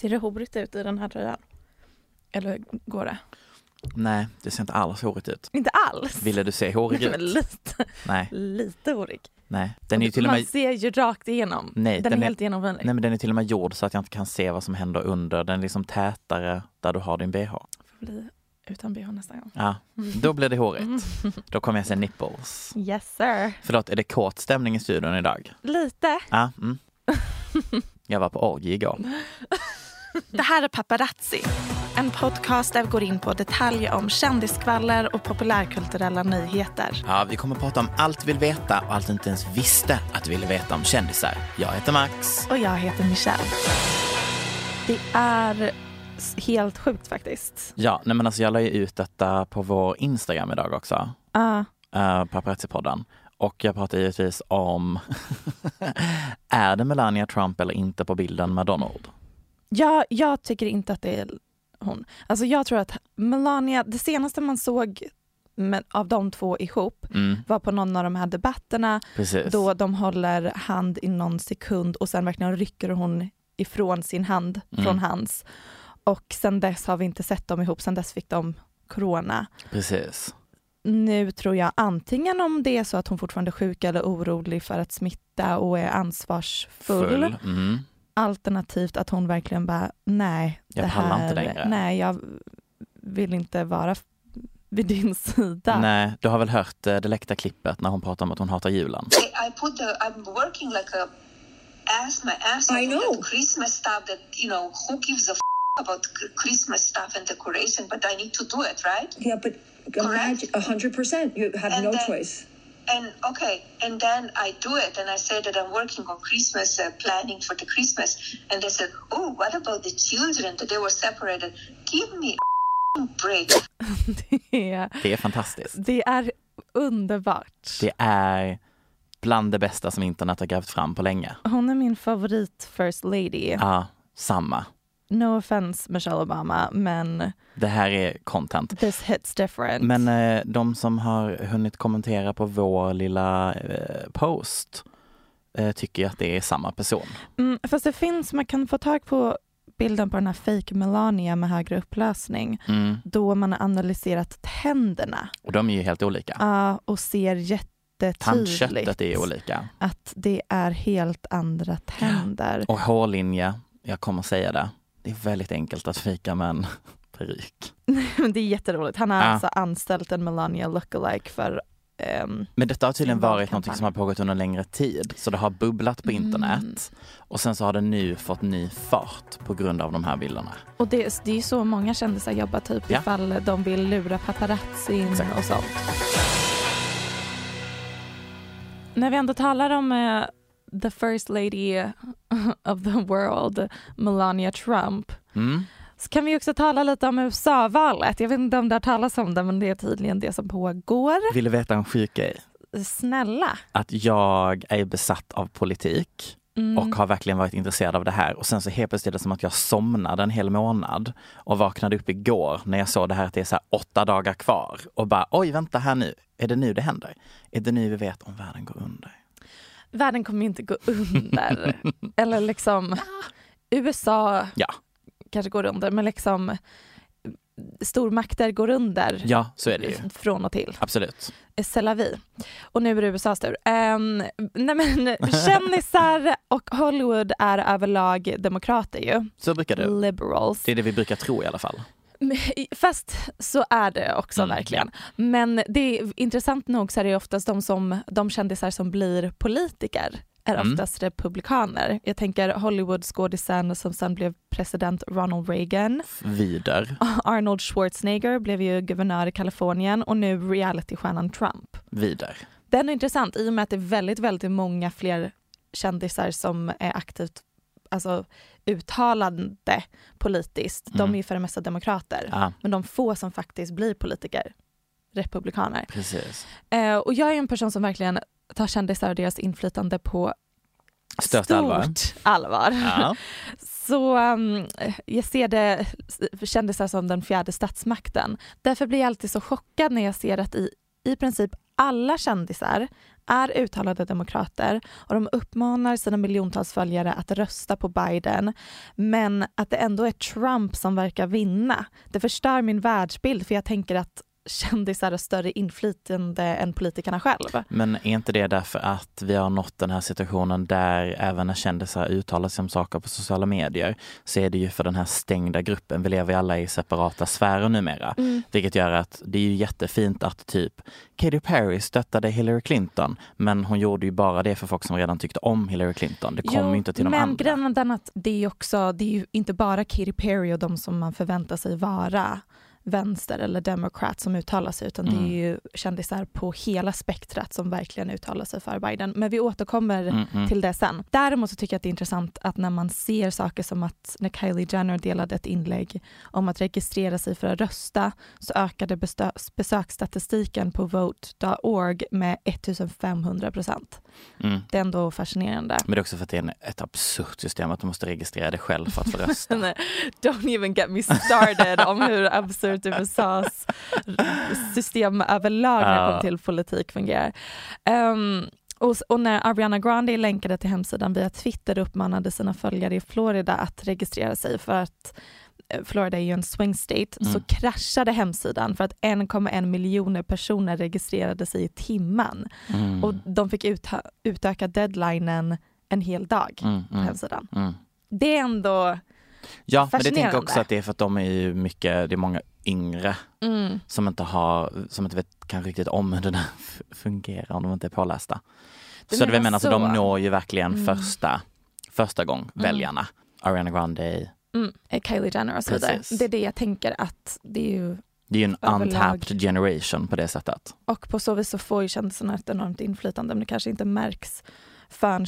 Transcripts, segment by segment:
Ser det horigt ut i den här tröjan? Eller går det? Nej, det ser inte alls hårigt ut. Inte alls? Ville du se hårig ut? lite, Nej, lite horig. nej. Den är ju till och Man med... ser ju rakt igenom. Nej, den, den är helt genomskinlig. Nej men den är till och med gjord så att jag inte kan se vad som händer under. Den är liksom tätare där du har din bh. Får bli utan bh nästa gång. Ja, då blir det hårigt. Då kommer jag se nipples. Yes sir. Förlåt, är det kort stämning i studion idag? Lite. Ja, mm. Jag var på orgie igår. Det här är Paparazzi, en podcast där vi går in på detaljer om kändiskvaller och populärkulturella nyheter. Ja, vi kommer prata om allt vi vill veta och allt du inte ens visste att du ville veta om kändisar. Jag heter Max. Och jag heter Michelle. Det är helt sjukt faktiskt. Ja, nej men alltså jag la ju ut detta på vår Instagram idag också. Ja. uh, Paparazzi-podden. Och jag pratar givetvis om, är det Melania Trump eller inte på bilden med Donald? Jag, jag tycker inte att det är hon. Alltså jag tror att Melania, det senaste man såg med, av de två ihop Mm, var på någon av de här debatterna precis. då de håller hand i någon sekund och sen verkligen rycker hon ifrån sin hand Mm. från hans. Och sen dess har vi inte sett dem ihop, sen dess fick de corona. Precis. Nu tror jag antingen om det är så att hon fortfarande är sjuk eller orolig för att smitta och är ansvarsfull. Mm. Alternativt att hon verkligen bara, nej, Jag det här, inte längre. nej, jag vill inte vara vid din sida. Nej, du har väl hört eh, det läckta klippet när hon pratar om att hon hatar julen? I, I put the I'm working like a ass my ass I know. that Christmas stuff that you know who gives a f- about Christmas stuff and decoration, but I need to do it, right? Yeah, but imagine a hundred percent. You have And no then- choice. And okay, and then I do it, and I say that I'm working on Christmas uh, planning for the Christmas, and they said, "Oh, what about the children that they were separated? Give me a break." Det, är, Det är fantastiskt. det är underbart. Det är bland det bästa som internet har grävt fram på länge. Hon är min favorit first lady. Ja, samma. No offense Michelle Obama, men Det här är content. this hits different. Men eh, de som har hunnit kommentera på vår lilla eh, post eh, tycker att det är samma person. mm, fast det finns, man kan få tag på bilden på den här fake Melania med högre upplösning Mm. då man har analyserat tänderna Och de är ju helt olika. Ja, och ser jättetydligt Tandköttet är olika. att det är helt andra tänder. Och hårlinje, jag kommer säga det, det är väldigt enkelt att fika med en peruk. Men det är jätteroligt. Han har Ja. alltså anställt en Melania lookalike för ehm, Men detta har tydligen varit något som har pågått under en längre tid. Så det har bubblat på Mm. internet och sen så har det nu fått ny fart på grund av de här bilderna. Och det, det är ju så många kändisar jobbar typ Ja. ifall de vill lura paparazzin Exakt. och sånt. När vi ändå talar om eh, the first lady of the world, Melania Trump, Mm. så kan vi också tala lite om USA-valet. Jag vet inte om det har talats om det, men det är tydligen det som pågår. Vill du veta en sjuk grej? snälla. att jag är besatt av politik Mm. och har verkligen varit intresserad av det här. Och sen så helt plötsligt är det som att jag somnade en hel månad och vaknade upp igår när jag såg det här att det är så åtta dagar kvar och bara oj vänta här nu, är det nu det händer? Är det nu vi vet om världen går under? Världen kommer inte gå under. Eller liksom, USA Ja, kanske går under, men liksom stormakter går under ja så är det ju. från och till. Absolut. C'est la vie. Och nu är det USAs tur. Um, nej men, kändisar och Hollywood är överlag demokrater ju. Så brukar det. Liberals. Det är det vi brukar tro i alla fall. Fast så är det också Mm, verkligen. Men det är intressant nog så är det oftast de, som, de kändisar som blir politiker är Mm. oftast republikaner. Jag tänker Hollywood-skådisen som sen blev president Ronald Reagan. Vider, Arnold Schwarzenegger blev ju guvernör i Kalifornien och nu realitystjärnan Trump. vider. Den är intressant i och med att det är väldigt, väldigt många fler kändisar som är aktivt alltså, uttalande politiskt. De Mm. är ju för det mesta demokrater. Ja, Men de få som faktiskt blir politiker, republikaner. precis. Eh, och jag är en person som verkligen tar kändisar och deras inflytande på Stört stort allvar. allvar. Ja. Så um, jag ser det kändisar som den fjärde statsmakten. Därför blir jag alltid så chockad när jag ser att i, i princip alla kändisar är uttalade demokrater och de uppmanar sina miljontals följare att rösta på Biden men att det ändå är Trump som verkar vinna. Det förstör min världsbild för jag tänker att kändisar har större inflytande än politikerna själva. Men är inte det därför att vi har nått den här situationen där även när kändisar uttalar sig om saker på sociala medier så är det ju för den här stängda gruppen. Vi lever ju alla i separata sfärer numera. Mm. Vilket gör att det är ju jättefint att typ Katy Perry stöttade Hillary Clinton men hon gjorde ju bara det för folk som redan tyckte om Hillary Clinton. Det kom ju inte till de men andra. grejen är den att det är också, det är ju inte bara Katy Perry och de som man förväntar sig vara vänster eller demokrat som uttalar sig utan det Mm. är ju kändisar på hela spektrat som verkligen uttalar sig för Biden. Men vi återkommer Mm, mm. till det sen. Däremot så tycker jag att det är intressant att när man ser saker som att när Kylie Jenner delade ett inlägg om att registrera sig för att rösta så ökade besöksstatistiken på vote.org med 1500 procent. Mm. Det är ändå fascinerande. Men det är också för att det är ett absurt system att du måste registrera dig själv för att få rösta. Don't even get me started om hur absurt USAs system överlag när det kommer till politik fungerar. Ehm, och, och när Ariana Grande länkade till hemsidan via Twitter uppmanade sina följare i Florida att registrera sig för att eh, Florida är ju en swing state, så Mm. kraschade hemsidan för att 1,1 miljoner personer registrerade sig i timmen. Mm. Och de fick utöka deadlinen en hel dag Mm, på mm, hemsidan. mm. Det är ändå Ja, men det tänker jag Fascinerande. också att det är för att de är ju mycket, det är många yngre Mm. som inte har, som inte vet kanske riktigt om hur det där fungerar om de inte är pålästa. Du så det menar alltså, så? de når ju verkligen Mm. första, första gång väljarna. Ariana Grande, Mm. eh, Kylie Jenner och så vidare. Det är det jag tänker att det är ju, det är ju en Överlag. untapped generation på det sättet. och på så vis så får ju kändisarna ett enormt inflytande men det kanske inte märks förrän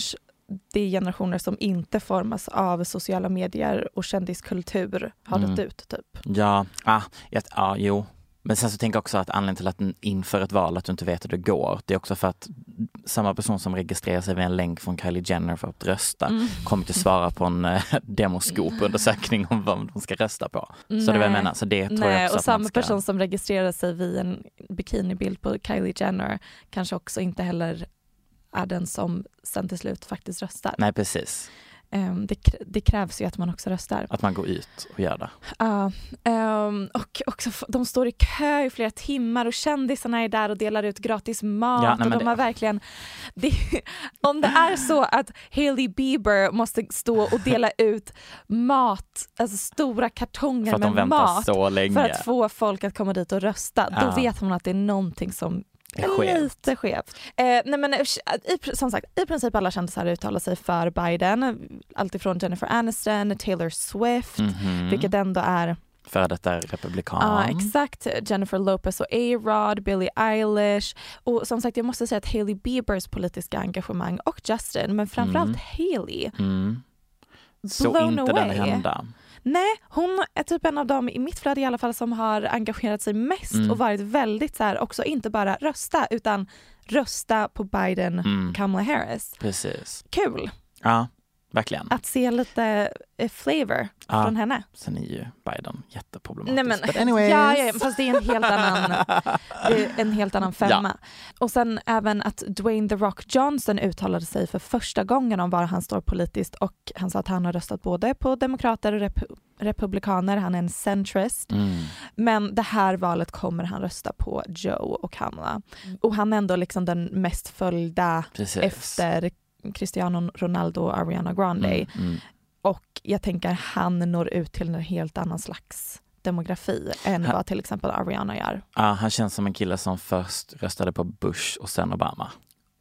det är generationer som inte formas av sociala medier och kändiskultur har Mm. dött ut typ. Ja, ah, ja, ah, jo. Men sen så tänker jag också att anledningen till att inför ett val att du inte vet hur det går, det är också för att samma person som registrerar sig via en länk från Kylie Jenner för att rösta Mm. kommer inte svara på en eh, demoskop-undersökning om vad de ska rösta på. Så det är vad jag Nej. menar. Så det tror jag Nej, också och samma ska... person som registrerar sig vid en bikinibild på Kylie Jenner kanske också inte heller är den som sen till slut faktiskt röstar. Nej, precis. Ehm, det, det krävs ju att man också röstar. Att man går ut och gör det. Ja, ehm, och också, de står i kö i flera timmar och kändisarna är där och delar ut gratis mat. Ja, nej, och de det- har verkligen, det, om det är så att Hailey Bieber måste stå och dela ut mat, alltså stora kartonger med mat för att få folk att komma dit och rösta, Ja. då vet man att det är någonting som skevt. lite skevt. Eh, nej men, eh, i, som sagt, i princip alla kändisar uttalar sig för Biden. Alltifrån Jennifer Aniston, Taylor Swift, Mhm. vilket ändå är För detta republikan. Ja, exakt. Jennifer Lopez och A-Rod, Billie Eilish. Och som sagt, jag måste säga att Hailey Biebers politiska engagemang och Justin, men framförallt Mm. Hailey, Mm. Så inte den away. hända. Nej, hon är typ en av dem i mitt flöde i alla fall som har engagerat sig mest Mm. och varit väldigt så här också inte bara rösta utan rösta på Biden, Mm. Kamala Harris. Precis. Kul Ja, verkligen. att se lite eh, flavor Ja. från henne. Sen är ju Biden jätteproblematisk. Nej men, But anyways. ja, ja, fast det är en helt annan, en helt annan femma. Och sen även att Dwayne The Rock Johnson uttalade sig för första gången om var han står politiskt och han sa att han har röstat både på demokrater och repu- republikaner, han är en centrist. Mm. Men det här valet kommer han rösta på Joe och Kamala. Och han är ändå liksom den mest följda Precis. efter Cristiano Ronaldo och Ariana Grande. Mm, mm. Och jag tänker han når ut till en helt annan slags demografi än Han- vad till exempel Ariana gör. Ja, han känns som en kille som först röstade på Bush och sen Obama.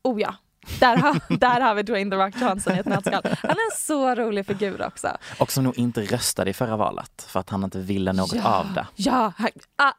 Oh ja, där har, där har vi Dwayne The Rock Johnson i ett nötskal. Han är en så rolig figur också. Och som nog inte röstade i förra valet för att han inte ville något Ja. av det. Ja, han,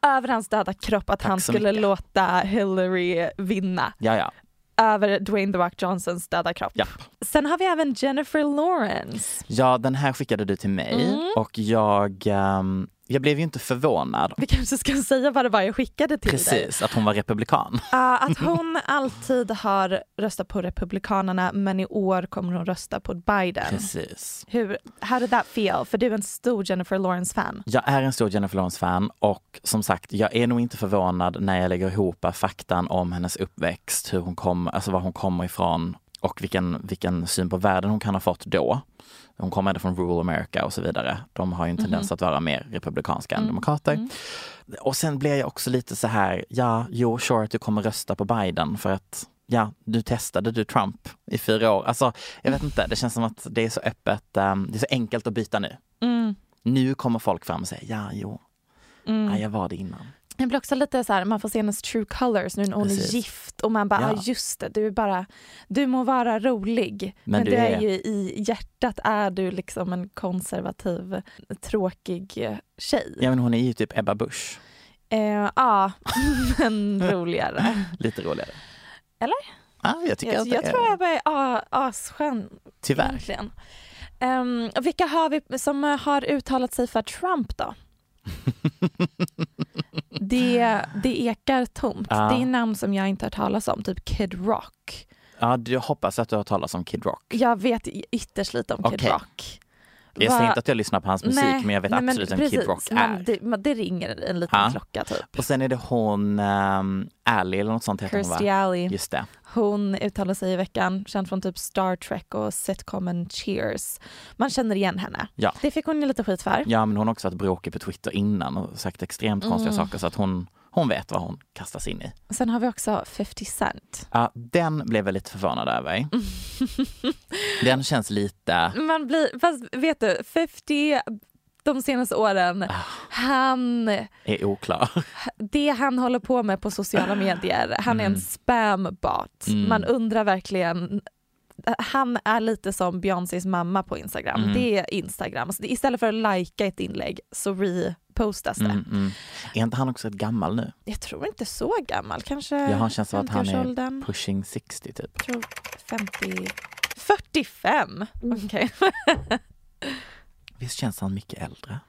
över hans döda kropp att Tack han skulle mycket. låta Hillary vinna. Ja, ja. Över Dwayne The Rock Johnsons döda kropp. ja. Sen har vi även Jennifer Lawrence. Ja, den här skickade du till mig Mm. och jag, ehm, jag blev ju inte förvånad. Vi kanske ska säga vad det var jag skickade till dig. Precis, att hon var republikan. Ja, att hon alltid har röstat på Republikanerna men i år kommer hon rösta på Biden. Precis. Hur, how did that feel? För du är en stor Jennifer Lawrence-fan. Jag är en stor Jennifer Lawrence-fan och som sagt, jag är nog inte förvånad när jag lägger ihop faktan om hennes uppväxt, hur hon kom, alltså var hon kommer ifrån och vilken, vilken syn på världen hon kan ha fått då. Hon kommer från rural America och så vidare. De har ju en tendens att vara mer republikanska än demokrater. Och sen blir jag också lite så här, ja, jo, sure att du kommer rösta på Biden för att ja, du testade du Trump i fyra år. Alltså, jag vet inte, det känns som att det är så öppet, um, det är så enkelt att byta nu. Mm. Nu kommer folk fram och säger, ja, jo, ja, jag var det innan. Det blir också lite så här, man får se hennes true colors nu när hon Precis. är gift och man bara, ja. Ah, just det, du är bara, du må vara rolig men, Men du du är... är- ju i hjärtat är du liksom en konservativ, tråkig eh, tjej. Ja, men hon är ju typ Ebba Busch, Eh, Ja, men roligare. lite roligare. Eller? Ja, jag tycker Jag, att jag är, tror jag är ah, asskön tyvärr. egentligen. Um, vilka har vi som har uttalat sig för Trump då? det, det ekar tomt. Ja. Det är namn som jag inte har talas om, typ Kid Rock. Ja, jag hoppas att du har talas om Kid Rock. Jag vet ytterst lite om Kid. Rock. Jag Va- säger inte att jag lyssnar på hans musik, Nej, men jag vet nej, absolut vem Kid Rock är. Det, men det ringer en liten Ja. klocka typ. Och sen är det hon, um, Ally eller något sånt heter hon Kirstie va? Alley. Just det. Hon uttalade sig i veckan, känd från typ Star Trek och sitcomen Cheers. Man känner igen henne. Ja. Det fick hon ju lite skit för. Ja, men hon har också varit bråkig på Twitter innan och sagt extremt konstiga Mm. saker så att hon, hon vet vad hon kastas in i. Sen har vi också 50 Cent. Ja, den blev jag lite förvånad över. Den känns lite... Man blir, fast vet du, 50 de senaste åren, Ah. han, är oklar. det han håller på med på sociala medier, han är en Mm. spambot. Mm. Man undrar verkligen han är lite som Beyoncés mamma på Instagram. Mm. Det är Instagram. Så istället för att lajka ett inlägg så repostas det. Mm, mm. Är inte han också ett gammal nu? Jag tror inte så gammal, kanske Jag har en känsla av att han är 50-årsåldern. pushing 60 typ. Jag tror 50... 45? Okej. Visst känns han mycket äldre?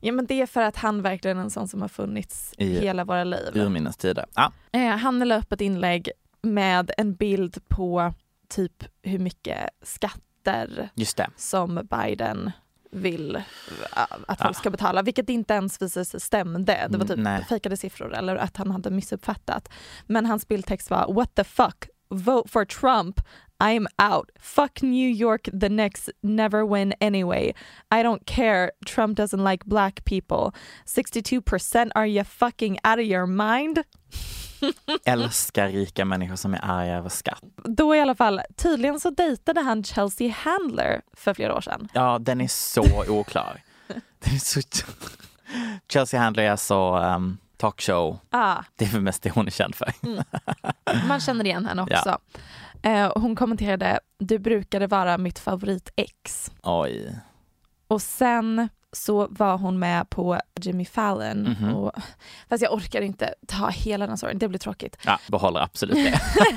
Ja men det är för att han verkligen är en sån som har funnits I hela våra liv. urminnes tider. Ja, Eh, han la upp ett inlägg med en bild på typ hur mycket skatter som Biden vill eh, att folk Ah. ska betala, vilket inte ens visade sig stämde. Det var typ Mm, nej. fejkade siffror eller att han hade missuppfattat. Men hans bildtext var “What the fuck? Vote for Trump? I'm out. Fuck New York the next never win anyway. I don't care. Trump doesn't like black people. 62% are you fucking out of your mind?” Älskar rika människor som är arga över skatt. Då i alla fall, tydligen så dejtade han Chelsea Handler för flera år sedan. Ja, den är så oklar. Den är så... Chelsea Handler är så um, talkshow. Ah, Det är väl mest det hon är känd för. man känner igen henne också. Eh, hon kommenterade “Du brukade vara mitt favorit-ex” Oj. och sen så var hon med på Jimmy Fallon. Mhm. Och, fast jag orkar inte ta hela den storyn, det blir tråkigt. Ja, behåller absolut det.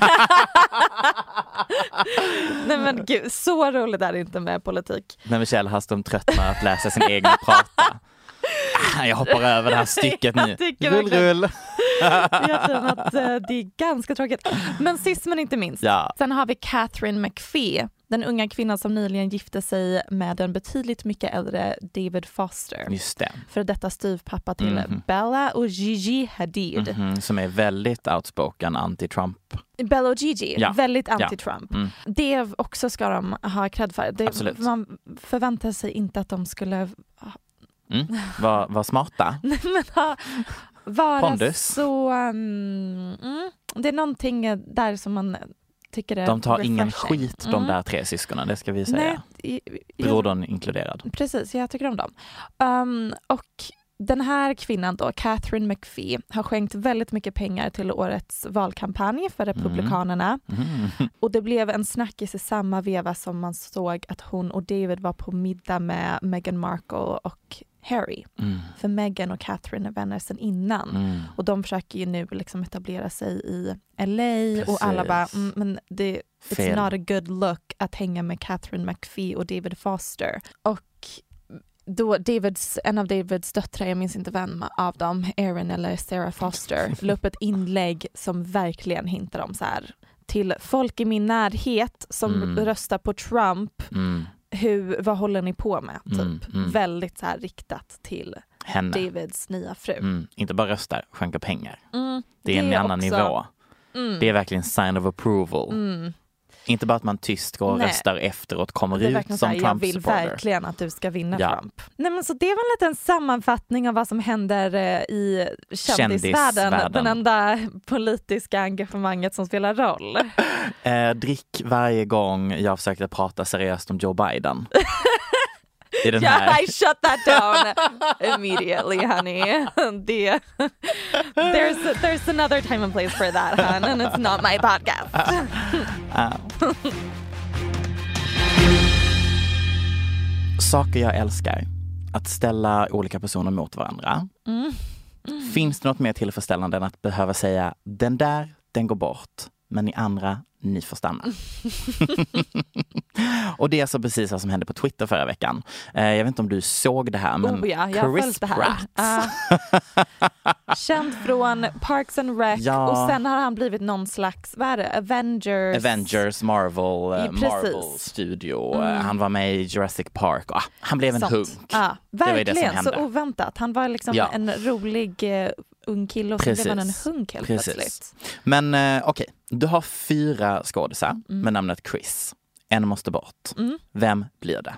Nej men gud, så roligt är det inte med politik. När Michelle Hallström tröttnar att läsa sin egen prata. Ah, Jag hoppar över det här stycket nu. Jag Rull, rull. Egentligen att eh, det är ganska tråkigt. Men sist men inte minst, Ja. sen har vi Catherine McPhee, den unga kvinnan som nyligen gifte sig med den betydligt mycket äldre David Foster. Just det. För detta styvpappa till Mhm. Bella och Gigi Hadid. Mhm, Som är väldigt outspoken anti-Trump. Bella och Gigi, Ja. väldigt Ja. anti-Trump. Mm. Det också ska de ha cred för. Det, Absolut. man förväntar sig inte att de skulle Mm. Var, var smarta. Men vara Pondus. så... um, mm, det är någonting där som man tycker är De tar ingen skit de Mm. där tre syskonen, det ska vi säga. Nej, Brodern inkluderad. Precis, jag tycker om dem. Um, och den här kvinnan då, Catherine McPhee, har skänkt väldigt mycket pengar till årets valkampanj för Republikanerna. Mm. Och det blev en snackis i samma veva som man såg att hon och David var på middag med Meghan Markle och Harry. Mm. För Meghan och Catherine är vänner sedan innan. Mm. Och de försöker ju nu liksom etablera sig i LA och alla bara, Precis. mm, men det, it's Fel. not a good look att hänga med Catherine McPhee och David Foster. Och då Davids, en av Davids döttrar, jag minns inte vem av dem, Erin eller Sarah Foster, la upp ett inlägg som verkligen hintar om så här till folk i min närhet som Mm. röstar på Trump, Mm. Hur, vad håller ni på med? Typ. Mm, mm. Väldigt så här riktat till Henne. Davids nya fru. Mm. Inte bara röstar, skänker pengar. Mm, Det är en det annan också. nivå. Mm. Det är verkligen sign of approval. Inte bara att man tyst går och Nej. röstar efteråt, kommer Det är ut som så här, jag Trump vill supporter. verkligen att du ska vinna Ja. Trump. Nej, men så det var en liten sammanfattning av vad som händer eh, i kändisvärlden. Kändisvärlden. Den enda politiska engagemanget som spelar roll. Eh, drick varje gång jag försökte prata seriöst om Joe Biden. I den här. Yeah, I shut that down immediately, honey. Det, there's, there's another time and place for that, hon, and it's not my podcast. Ah. Saker jag älskar. Att ställa olika personer mot varandra. Mm. Finns det något mer tillfredsställande än att behöva säga den där, den går bort, men ni andra, ni får stanna. och det är alltså precis vad som hände på Twitter förra veckan. Eh, jag vet inte om du såg det här, men oh ja, jag Chris det här. Pratt. Ah. känd från Parks and Rec Ja. och sen har han blivit någon slags, vad är det, Avengers? Avengers, Marvel, eh, Ja, precis. Marvel Studio. Mm. Eh, Han var med i Jurassic Park. Ah, han blev en Sånt. hunk. Ja, Det var det som verkligen, så hände. oväntat. Han var liksom en rolig eh, ung kille och så blev han en Precis. hunk helt Precis. plötsligt. Men eh, okej, du har fyra skådisar Mm. med namnet Chris. En måste bort. Mm. Vem blir det?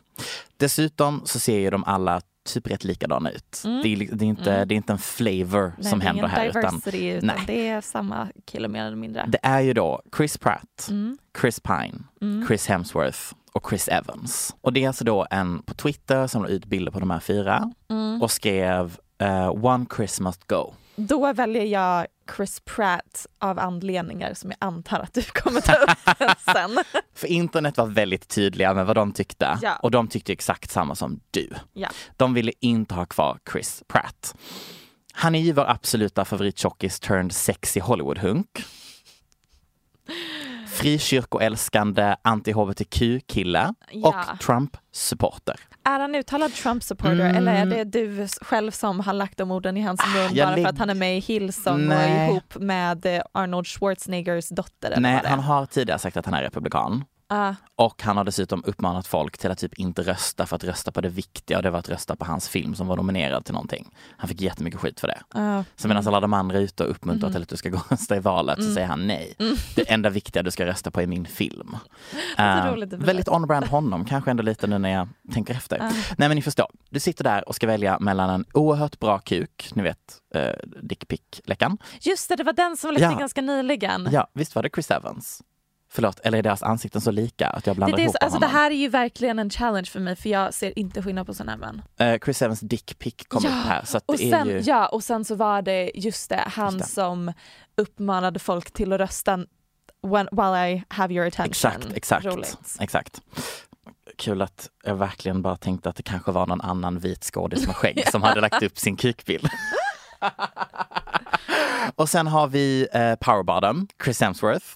Dessutom så ser ju de alla typ rätt likadana ut. Mm. Det, är, det, är inte, Mm. det är inte en flavor Nej, som händer här. Utan utan nej. det är samma kille mer eller mindre. det är ju då Chris Pratt, Mm. Chris Pine, Mm. Chris Hemsworth och Chris Evans. Och det är alltså då en på Twitter som la ut bilder på de här fyra Mm. och skrev eh, One Chris must go. Då väljer jag Chris Pratt av anledningar som jag antar att du kommer ta upp sen. För internet var väldigt tydliga med vad de tyckte Ja. och de tyckte exakt samma som du. Ja. De ville inte ha kvar Chris Pratt. Han är ju vår absoluta favorittjockis turned sexy Hollywood-hunk. Frikyrkoälskande anti-hbtq-kille Ja. och Trump-supporter. Är han uttalad Trump-supporter Mm. eller är det du själv som har lagt de orden i hans mun jag bara för att han är med i Hillsong och Nej. ihop med eh, Arnold Schwarzeneggers dotter? Eller Nej, han har tidigare sagt att han är republikan. Ah, Och han har dessutom uppmanat folk till att typ inte rösta för att rösta på det viktiga och det var att rösta på hans film som var nominerad till någonting. Han fick jättemycket skit för det. ah. Så medan alla de andra är ute och uppmuntrar till att du ska gå och rösta i valet så Mm. säger han nej. Mm. Det enda viktiga du ska rösta på är min film. Så Eh, roligt väldigt on-brand honom, kanske ändå lite nu när jag tänker efter. Ah. Nej men ni förstår, du sitter där och ska välja mellan en oerhört bra kuk, ni vet uh, dickpic-läckan. Just det, det var den som läckte Ja. ganska nyligen. Ja, visst var det Chris Evans? Förlåt, eller är deras ansikten så lika att jag Det, blandar det, är ihop så- alltså, det honom? här är ju verkligen en challenge för mig för jag ser inte skillnad på sådana män. Eh, Chris Evans dickpic kom Ja, upp här så Och det är sen, ju... ja, och sen så var det just det, han Just det. som uppmanade folk till att rösta when, while I have your attention. Exakt, exakt. Roligt. exakt. Kul att jag verkligen bara tänkte att det kanske var någon annan vit skådis med skägg som hade lagt upp sin kukbild. Och sen har vi eh, Powerbottom, Chris Hemsworth.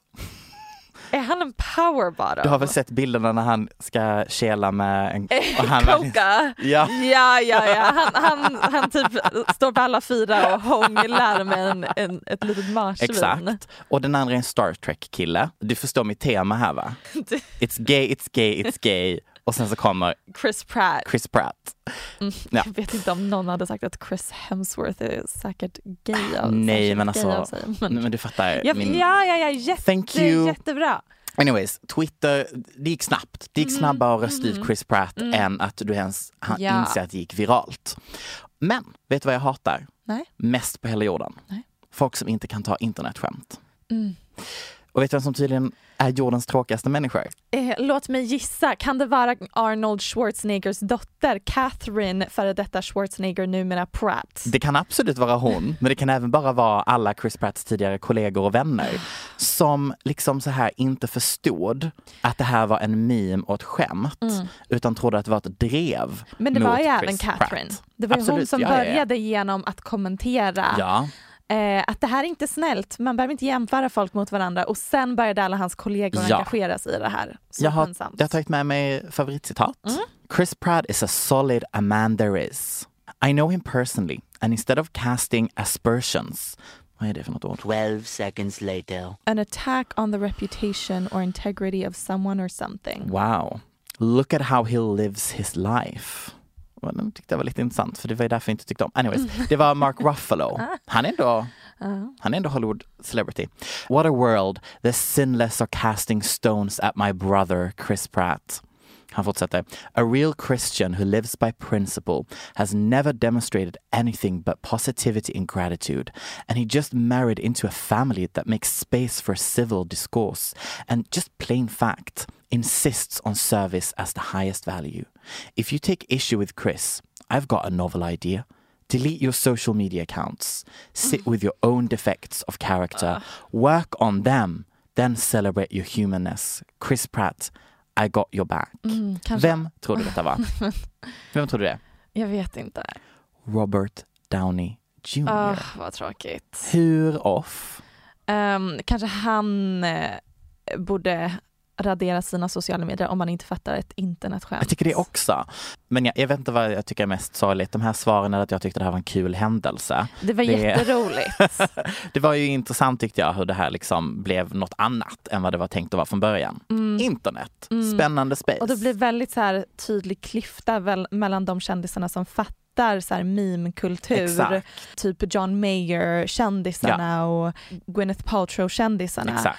Är han en power bottom? Du har väl sett bilderna när han ska kela med en... och han Coca? Ja. ja, ja, ja. Han, han, han typ står på alla fyra och hånglar med en, en, ett litet marsvin. Exakt. Och den andra är en Star Trek-kille. Du förstår mitt tema här va? It's gay, it's gay, it's gay. Och sen så kommer Chris Pratt. Chris Pratt. Mm, Ja. Jag vet inte om någon hade sagt att Chris Hemsworth är säkert gay av, Nej men alltså, sig. men, Men, du fattar. ja, min... ja, ja, ja, jätte, Thank you. jättebra. Anyways, Twitter, det gick snabbt. Det gick Mhm, snabbare att rösta ut mhm. Chris Pratt Mm. än att du ens Ja. inser att det gick viralt. Men, vet du vad jag hatar? Nej. Mest på hela jorden? Nej. Folk som inte kan ta internetskämt. Mm. Och vet du vem som tydligen är jordens tråkigaste människor? Eh, låt mig gissa, kan det vara Arnold Schwarzeneggers dotter Catherine, före detta Schwarzenegger, numera Pratt? Det kan absolut vara hon, men det kan även bara vara alla Chris Pratts tidigare kollegor och vänner som liksom så här inte förstod att det här var en meme och ett skämt Mm. utan trodde att det var ett drev Men det var mot ju även Chris Catherine. Pratt. Det var ju hon som ja, ja, ja. började genom att kommentera Ja, eh, att det här är inte snällt, man behöver inte jämföra folk mot varandra och sen började alla hans kollegor Ja. engagera sig i det här. Så jag har, jag har tagit med mig favoritcitat. Mm. Chris Pratt is a solid a man there is. I know him personally and instead of casting aspersions vad är det för något ord? 12 seconds later. An attack on the reputation or integrity of someone or something. Wow. Look at how he lives his life. Och Den tyckte jag var lite intressant för det var ju därför jag inte tyckte om. Anyways, det var Mark Ruffalo. Han är ändå, han är ändå Hollywood celebrity. What a world, the sinless are casting stones at my brother Chris Pratt. Han fortsätter. A real Christian who lives by principle has never demonstrated anything but positivity and gratitude. And he just married into a family that makes space for civil discourse and just plain fact insists on service as the highest value. If you take issue with Chris, I've got a novel idea. Delete your social media accounts. Sit with your own defects of character. Work on them. Then celebrate your humanness. Chris Pratt, I got your back. Mm. Vem tror du detta var? Vem tror du det? Jag vet inte. Robert Downey Jr. Ah, vad tråkigt. Hur off? Ehm, kanske han eh, borde radera sina sociala medier om man inte fattar ett internetskämt. Jag tycker det också. Men jag, jag vet inte vad jag tycker är mest sorgligt. De här svaren är att jag tyckte det här var en kul händelse. Det var jätteroligt. det var ju intressant tyckte jag hur det här liksom blev något annat än vad det var tänkt att vara från början. Mm. Internet, Mm. spännande space. Och det blir väldigt så här tydlig klyfta väl, mellan de kändisarna som fattar så här meme-kultur, typ John Mayer-kändisarna och Gwyneth Paltrow-kändisarna.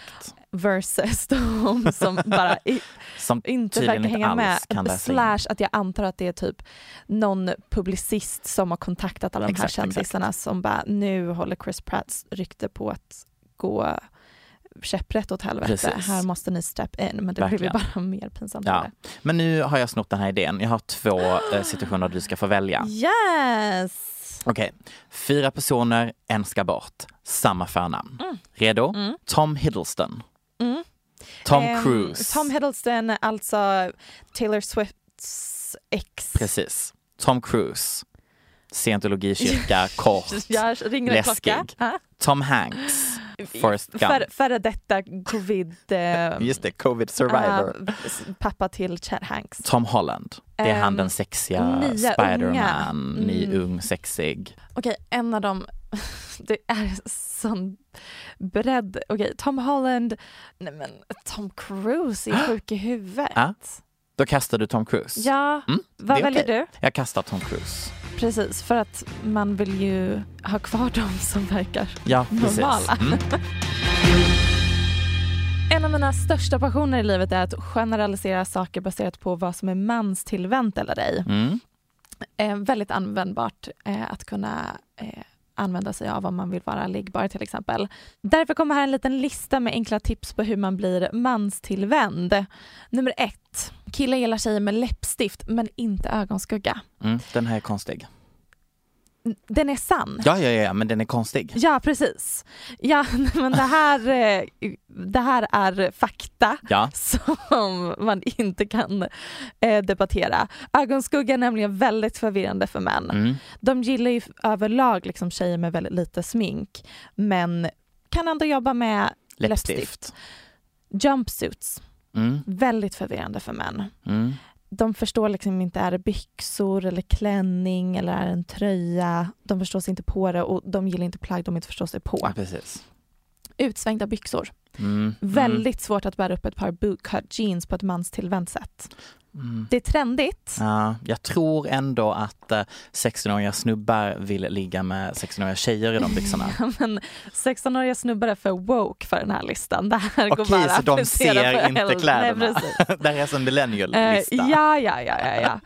Versus de som bara i, Som inte verkar inte hänga med. Slash att jag antar att det är typ någon publicist som har kontaktat alla de här kändisarna som bara nu håller Chris Pratts rykte på att gå käpprätt åt helvete. Precis. Här måste ni step in. Men det blir Verkligen. bara mer pinsamt. Ja. Men nu har jag snott den här idén. Jag har två eh, situationer du ska få välja. Yes! Okej, fyra personer, en ska bort. Samma förnamn. Mm. Redo? Mm. Tom Hiddleston. Mm. Tom Ehm, Cruise. Tom Hiddleston, alltså Taylor Swifts ex. Precis. Tom Cruise. Scientologikyrka, kort, klocka. läskig. Tom Hanks. Forrest Gump. För, före detta covid... Eh, Just det, covid survivor. eh, pappa till Chad Hanks. Tom Holland. Det är han Ehm, den sexiga nya, Spiderman, ny, Mm. ung, sexig. Okej, en av dem, det är sån bredd. Okej, Tom Holland, nej men Tom Cruise är sjuk i huvudet. Ja. Då kastar du Tom Cruise. Ja, Mm, vad väljer du? Jag kastar Tom Cruise. Precis, för att man vill ju ha kvar dem som verkar Ja, normala. Mm. En av mina största passioner i livet är att generalisera saker baserat på vad som är manstillvänt eller ej. Mm. Eh, väldigt användbart eh, att kunna eh, använda sig av om man vill vara liggbar till exempel. Därför kommer här en liten lista med enkla tips på hur man blir manstillvänd. Nummer ett, killar gillar tjejer med läppstift men inte ögonskugga. Mm. Den här är konstig. Den är sann. Ja, ja, ja, men den är konstig. Ja, precis. Ja, men det här, eh, det här är fakta Ja. som man inte kan eh, debattera. Ögonskugga är nämligen väldigt förvirrande för män. Mm. De gillar ju överlag liksom tjejer med väldigt lite smink men kan ändå jobba med Läppstift. läppstift. Jumpsuits, Mm. väldigt förvirrande för män. Mm. De förstår liksom inte, är det byxor eller klänning eller är det en tröja? De förstår sig inte på det och de gillar inte plagg de inte förstår sig på. Ja, precis. Utsvängda byxor. Mm. Väldigt svårt att bära upp ett par bootcut jeans på ett manstillvänt sätt. Mm. Det är trendigt. Ja, jag tror ändå att eh, 16-åriga snubbar vill ligga med 16-åriga tjejer i de byxorna. Men 16-åriga snubbar är för woke för den här listan. Det här går Okej, bara så de ser inte äldre. kläderna. Nej, det här är som Eh, millennial-lista. ja, ja, ja, ja, ja.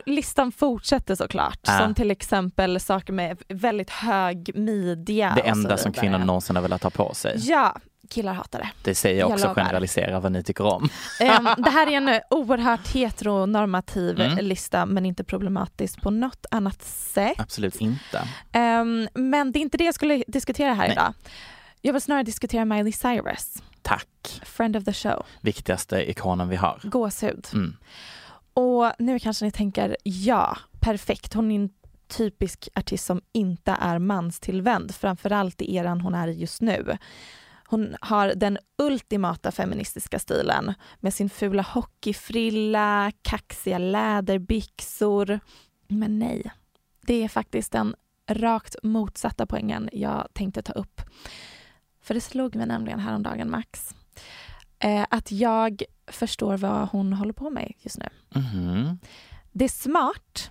Listan fortsätter såklart. Ja. Som till exempel saker med väldigt hög midja. det enda som kvinnor någonsin har velat ha på sig. Ja, killar hatar det. Det säger jag Jag också lovar. generaliserar vad ni tycker om. Ehm, det här är en oerhört heteronormativ Mm. lista men inte problematisk på något annat sätt. Absolut inte. Ehm, men det är inte det jag skulle diskutera här Nej. idag. Jag vill snarare diskutera Miley Cyrus, Tack. friend of the show, Viktigaste ikonen vi har. gåshud. Mm. Och nu kanske ni tänker, ja, perfekt, hon är en typisk artist som inte är manstillvänd, framförallt i eran hon är i just nu. Hon har den ultimata feministiska stilen med sin fula hockeyfrilla, kaxiga läderbyxor. Men nej, det är faktiskt den rakt motsatta poängen jag tänkte ta upp. För det slog mig nämligen häromdagen, Max, eh, att jag förstår vad hon håller på med just nu. Mhm. Det är smart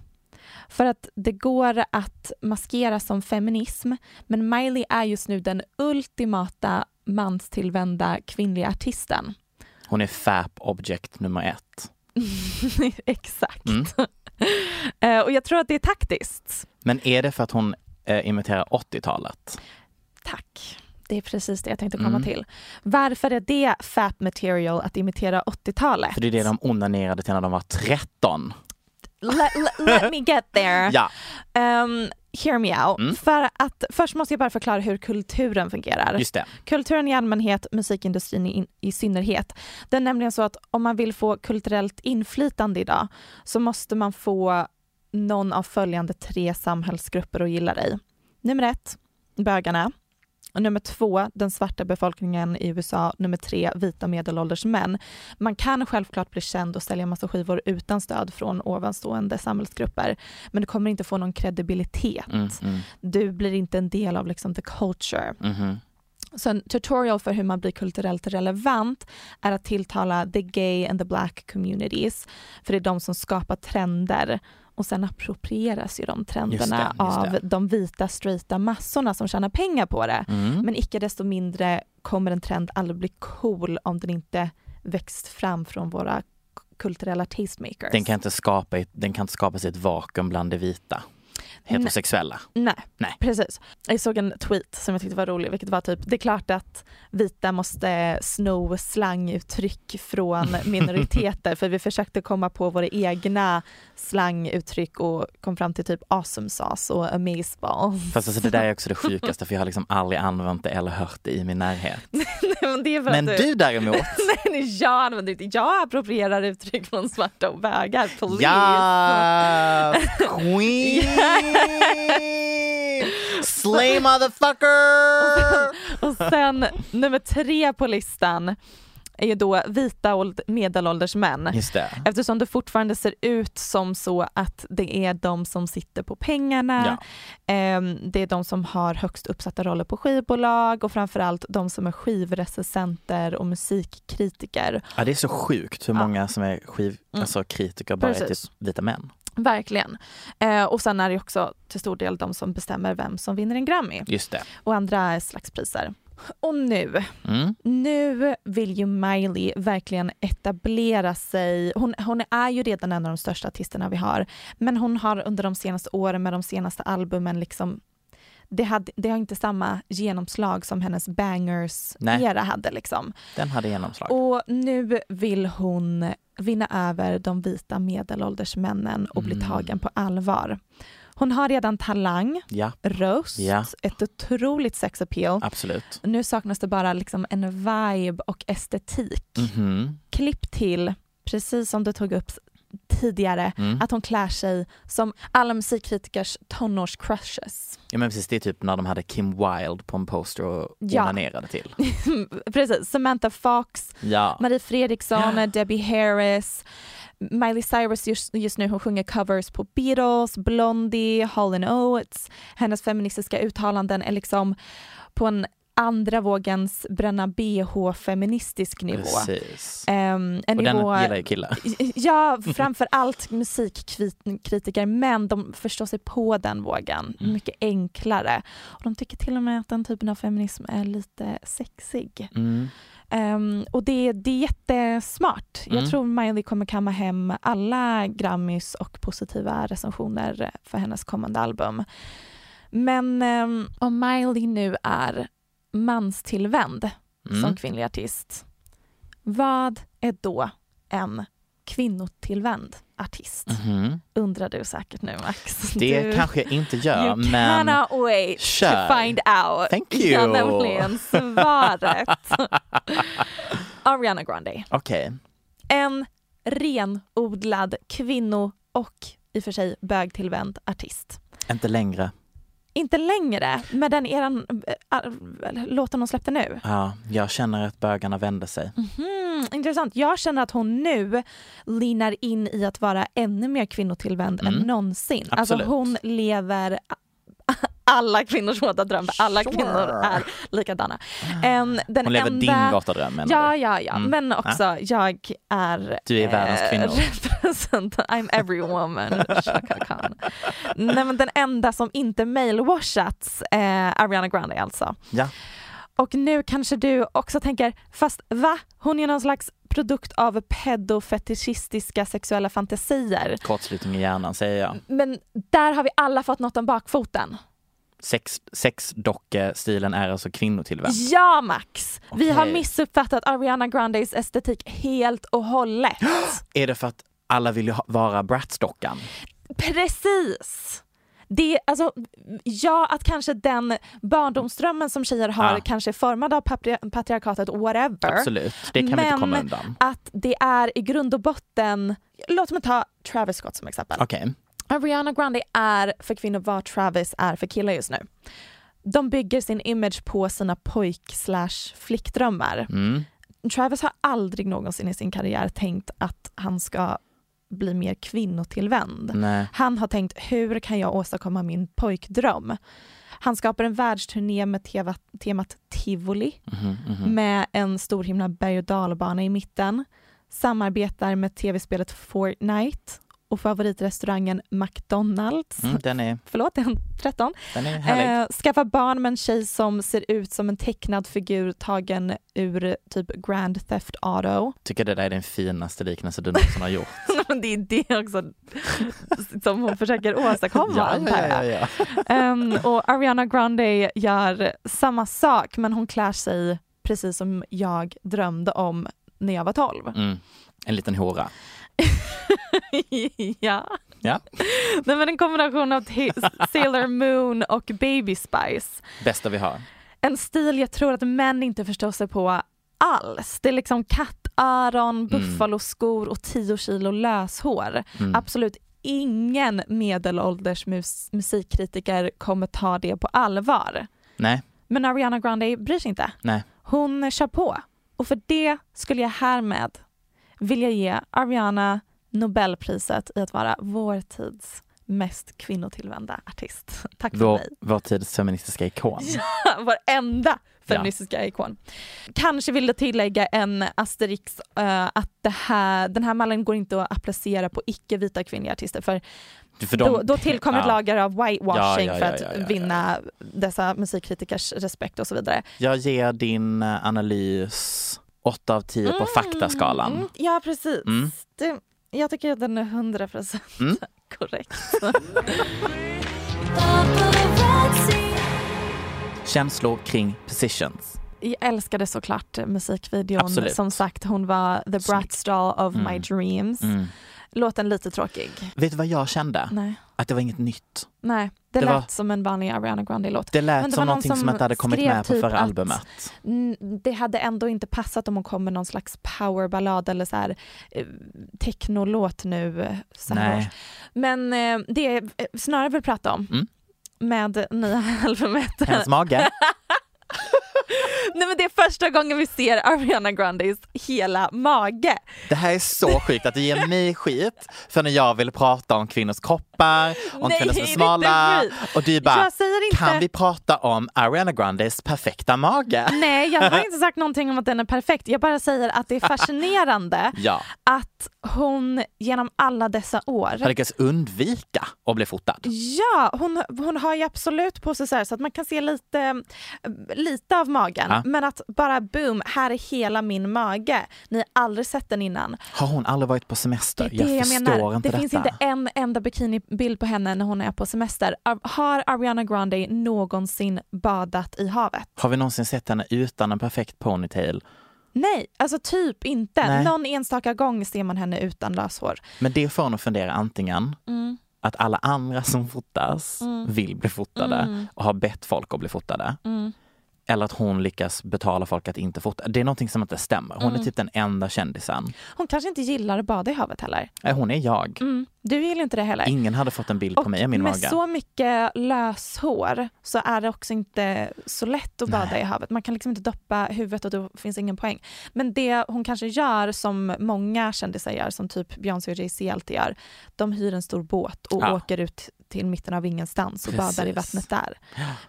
för att det går att maskera som feminism men Miley är just nu den ultimata manstillvända kvinnliga artisten. Hon är FAP object nummer ett. Exakt. Mm. Eh, och jag tror att det är taktiskt. Men är det för att hon eh, imiterar 80-talet? Tack. Det är precis det jag tänkte komma Mm. till. Varför är det fap material att imitera 80-talet? För det är det de onanerade till när de var 13. Let, let, let me get there. Ja. Um, hear me out. Mm. För att, först måste jag bara förklara hur kulturen fungerar. Just det. Kulturen i allmänhet, musikindustrin i, i synnerhet. Det är nämligen så att om man vill få kulturellt inflytande idag så måste man få någon av följande tre samhällsgrupper att gilla dig. Nummer ett, bögarna. Nummer två, den svarta befolkningen i USA. Nummer tre, vita medelålders män. Man kan självklart bli känd och sälja massa skivor utan stöd från ovanstående samhällsgrupper. Men du kommer inte få någon kredibilitet. Mm, mm, Du blir inte en del av liksom the culture. mhm. Så en tutorial för hur man blir kulturellt relevant är att tilltala the gay and the black communities. För det är de som skapar trender och sen approprieras ju de trenderna Just det, just av det. de vita straighta massorna som tjänar pengar på det. Mm. Men icke desto mindre kommer en trend aldrig bli cool om den inte växt fram från våra kulturella tastemakers. Den kan inte skapa, den kan inte skapa sig ett vakuum bland det vita. Heterosexuella. Nej, Nej. precis. Jag såg en tweet som jag tyckte var rolig, vilket var typ, det är klart att vita måste sno slanguttryck från minoriteter, för vi försökte komma på våra egna slanguttryck och kom fram till typ awesome sauce och amazeball. Fast alltså det där är också det sjukaste för jag har liksom aldrig använt det eller hört det i min närhet. Men, Men att du däremot, Nej, jag använder inte, jag approprierar uttryck från svarta och bögar, please. ja, queen! Slay motherfucker! Och sen nummer tre på listan är ju då vita åld- medelålders män. Eftersom det fortfarande ser ut som så att det är de som sitter på pengarna, ehm, det är de som har högst uppsatta roller på skivbolag och framförallt de som är skivrecensenter och musikkritiker. Ja, det är så sjukt hur Ja. många som är skiv, Mm. alltså bara är Precis. typ vita män. Verkligen. Eh, och sen är det också till stor del de som bestämmer vem som vinner en Grammy Just det. och andra slags priser. Och nu, Mm. nu vill ju Miley verkligen etablera sig. Hon, hon är ju redan en av de största artisterna vi har, men hon har under de senaste åren med de senaste albumen liksom det, hade, det har inte samma genomslag som hennes bangers-era hade. Liksom. Den hade genomslag. Och nu vill hon vinna över de vita medelålders männen och bli Mm. tagen på allvar. Hon har redan talang, Ja, röst, Ja. ett otroligt sex appeal. absolut. Nu saknas det bara liksom en vibe och estetik. Mhm. Klipp till, precis som du tog upp tidigare Mm. att hon klär sig som alla musikkritikers tonårscrushes. Ja men precis, det är typ när de hade Kim Wilde på en poster och Ja. onanerade till. Precis, Samantha Fox, Ja. Marie Fredriksson, Debbie Harris, Miley Cyrus just, just nu hon sjunger covers på Beatles, Blondie, Hall Oates. Hennes feministiska uttalanden är liksom på en andra vågens bränna bh feministisk nivå. Precis. Ehm, en Och den nivå, gillar ju killar. Ja, framför allt musikkritiker, men de förstår sig på den vågen. Mm. Mycket enklare. Och de tycker till och med att den typen av feminism är lite sexig. Mm. Ehm, och det, det är jättesmart. Mm. Jag tror Miley kommer kamma hem alla Grammys och positiva recensioner för hennes kommande album. Men ehm, om Miley nu är manstillvänd Mm. som kvinnlig artist, vad är då en kvinnotillvänd artist? Mhm. Undrar du säkert nu Max. Det du, kanske jag inte gör, you men cannot wait Kör. to find out. Thank you. Ja, nämligen svaret. Ariana Grande. okej. En renodlad kvinno och i och för sig bögtillvänd artist. Inte längre. Inte längre med den eran äh, låten hon släppte nu. Ja, jag känner att bögarna vände sig. Mhm, intressant. Jag känner att hon nu linar in i att vara ännu mer kvinnotillvänd Mm. än någonsin. Absolut. Alltså hon lever alla kvinnors våta dröm, för alla Sure. kvinnor är likadana. Em, den Hon lever enda... din våta dröm menar Ja, ja, ja. Mm. Men också jag är... Du är världens eh, kvinna. representant- I'm every woman. Chaka Khan. Nej, men den enda som inte mailwashats är Ariana Grande alltså. Ja. Och nu kanske du också tänker, fast va? Hon är någon slags produkt av pedofetischistiska sexuella fantasier. Kortslutning i hjärnan säger jag. Men där har vi alla fått något om bakfoten. Sex, sexdockestilen är alltså kvinnotillvänd. Ja Max! Vi har missuppfattat Ariana Grandes estetik helt och hållet. Är det för att alla vill ju vara Bratz-dockan? Precis! Det, alltså, ja, att kanske den barndomsdrömmen som tjejer har Ja. kanske är formad av patri- patriarkatet, whatever. Absolut, det kan vi inte Men komma undan. att det är i grund och botten, låt mig ta Travis Scott som exempel. Okej. Ariana Grande är för kvinnor vad Travis är för killar just nu. De bygger sin image på sina pojk slash flickdrömmar. Mm. Travis har aldrig någonsin i sin karriär tänkt att han ska bli mer kvinnotillvänd. Nej. Han har tänkt, hur kan jag åstadkomma min pojkdröm? Han skapar en världsturné med teva, temat tivoli Mhm, mhm. med en stor himla berg och dalbana i mitten. Samarbetar med tv-spelet Fortnite och favoritrestaurangen McDonalds. Mm, den är, Förlåt, han 13? den är härlig. Eh, skaffa barn med en tjej som ser ut som en tecknad figur tagen ur typ Grand Theft Auto. Tycker det där är den finaste liknelse du någonsin har gjort. Men det är det också som hon försöker åstadkomma antar jag. ja. Ehm, och Ariana Grande gör samma sak men hon klär sig precis som jag drömde om när jag var 12. Mm. En liten hora. ja. Ja. Nej, men en kombination av Sailor Moon och Baby Spice. Bästa vi har. En stil jag tror att män inte förstår sig på alls. Det är liksom kattöron, buffaloskor och 10 kilo löshår. Mm. Absolut ingen medelålders mus- musikkritiker kommer ta det på allvar. Nej, Men Ariana Grande bryr sig inte. nej. Hon kör på. Och för det skulle jag härmed vilja ge Ariana Nobelpriset i att vara vår tids mest kvinnotillvända artist. Tack för Vår, mig. vår tids feministiska ikon. Vår enda feministiska ikon. Kanske vill jag tillägga en asterix eh, att det här, den här mallen går inte att applicera på icke-vita kvinnliga artister för, För de- då, då tillkommer Ja. lager av whitewashing Ja, ja, för ja, att ja, ja, ja. vinna dessa musikkritikers respekt och så vidare. Jag ger din eh, analys 8 av 10 på faktaskalan. Mm, ja precis. Mm. Det, jag tycker att den är 100% Mm. korrekt. Känslor kring positions. Jag älskade såklart musikvideon. Absolut. Som sagt, hon var the Snyggt. brat doll of my Mm. dreams. Mm. låten lite tråkig. Vet du vad jag kände? Nej. Att det var inget nytt. Nej, det, Det lät var- som en vanlig Ariana Grande-låt. Det lät Men det som någonting som, som inte hade kommit med på typ förra albumet. Det hade ändå inte passat om hon kom med någon slags powerballad eller så här eh, technolåt nu eh, så här. Men eh, det eh, snarare vill prata om Mm. med nya albumet. Hennes mage. Nej men det är första gången vi ser Ariana Grandes hela mage. Det här är så sjukt att du ger mig skit för när jag vill prata om kvinnors kroppar, om Nej, kvinnor som är smala och du bara, kan vi prata om Ariana Grandes perfekta mage? Nej jag har inte sagt någonting om att den är perfekt. Jag bara säger att det är fascinerande Ja, att hon genom alla dessa år har lyckats undvika att bli fotad. Ja, hon, hon har ju absolut på sig så, här, så att man kan se lite, lite av magen. Ja. Men att bara boom, här är hela min mage. Ni har aldrig sett den innan. Har hon aldrig varit på Det semester? det jag jag, förstår menar. inte Det detta. finns inte en enda bikinibild på henne när hon är på semester. Ar- Har Ariana Grande någonsin badat i havet? Har vi någonsin sett henne utan en perfekt ponytail? Nej, alltså typ inte. Nej. Någon enstaka gång ser man henne utan löshår. Men det får en att fundera antingen Mm. att alla andra som fotas Mm. vill bli fotade Mm. och har bett folk att bli fotade. Eller att hon lyckas betala folk att inte fota. Det är någonting som inte stämmer. Hon är Mm. typ den enda kändisen. Hon kanske inte gillar att bada i havet heller. Nej, hon är jag. Mm. Du gillar inte det heller. Ingen hade fått en bild på mig i min med mage. så mycket löshår så är det också inte så lätt att bada i havet. Man kan liksom inte doppa huvudet och då finns ingen poäng. Men det hon kanske gör som många kändisar gör, som typ Beyoncé och Jay-Z alltid gör, de hyr en stor båt och Ja. åker ut till mitten av ingenstans och badar i Precis. vattnet där.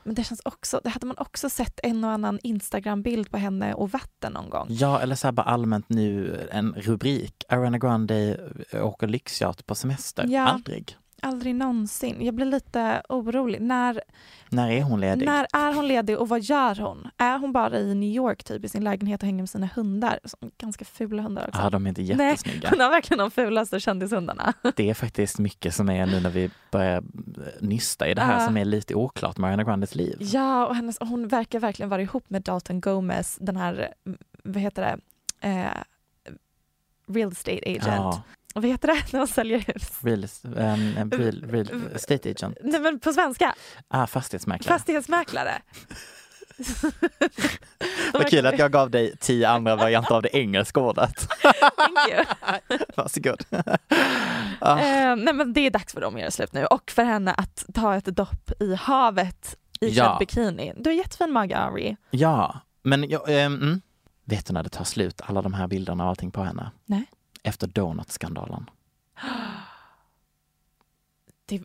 Men det känns också, det hade man också sett en och annan Instagram-bild på henne och vatten någon gång. Ja, eller så här bara allmänt nu en rubrik. Ariana Grande åker lyxyacht på semester. Ja. Aldrig. Aldrig någonsin. Jag blir lite orolig. När, När är hon ledig? När är hon ledig och vad gör hon? Är hon bara i New York typ i sin lägenhet och hänger med sina hundar? Ganska fula hundar också. Ja, de är inte Nej, jättesnygga. hon har verkligen de fulaste kändishundarna. Det är faktiskt mycket som är nu när vi börjar nysta i det här Ja. som är lite oklart med Ariana Grandes liv. Ja, och hennes, hon verkar verkligen vara ihop med Dalton Gomez, den här, vad heter det, eh, real estate agent. Ja, vad heter det när man säljer hus? real, um, real, real estate agent. Nej men på svenska, Ah, fastighetsmäklare. fastighetsmäklare. Vad kul att jag gav dig tio andra varianter av det engelska ordet. Thank you. Varsågod. Ah. Eh, nej men det är dags för dem att göra slut nu och för henne att ta ett dopp i havet i Ja. bikini. Du har jättefin mage Ari. Ja, men jag, ehm, mm. vet du när det tar slut, alla de här bilderna och allting på henne? Nej. Efter donutskandalen. Det-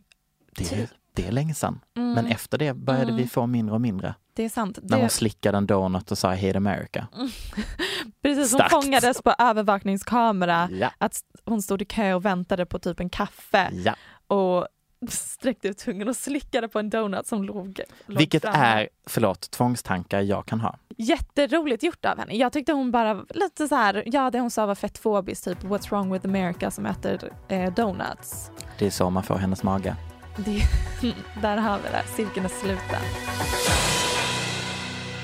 Det är, det är länge sedan. Mm. Men efter det började Mm. vi få mindre och mindre. Det är sant. När Det, hon slickade en donut och sa hate America. precis, hon Starkt. fångades på övervakningskamera Ja. att hon stod i kö och väntade på typ en kaffe Ja. och sträckte ut tungan och slickade på en donut som låg, låg Vilket framme. är, förlåt, tvångstankar jag kan ha. Jätteroligt gjort av henne. Jag tyckte hon bara lite så här, ja det hon sa var fettfobiskt, typ what's wrong with America som äter eh, donuts. Det är så man får hennes mage. Det, där har vi det, cirkeln är sluten.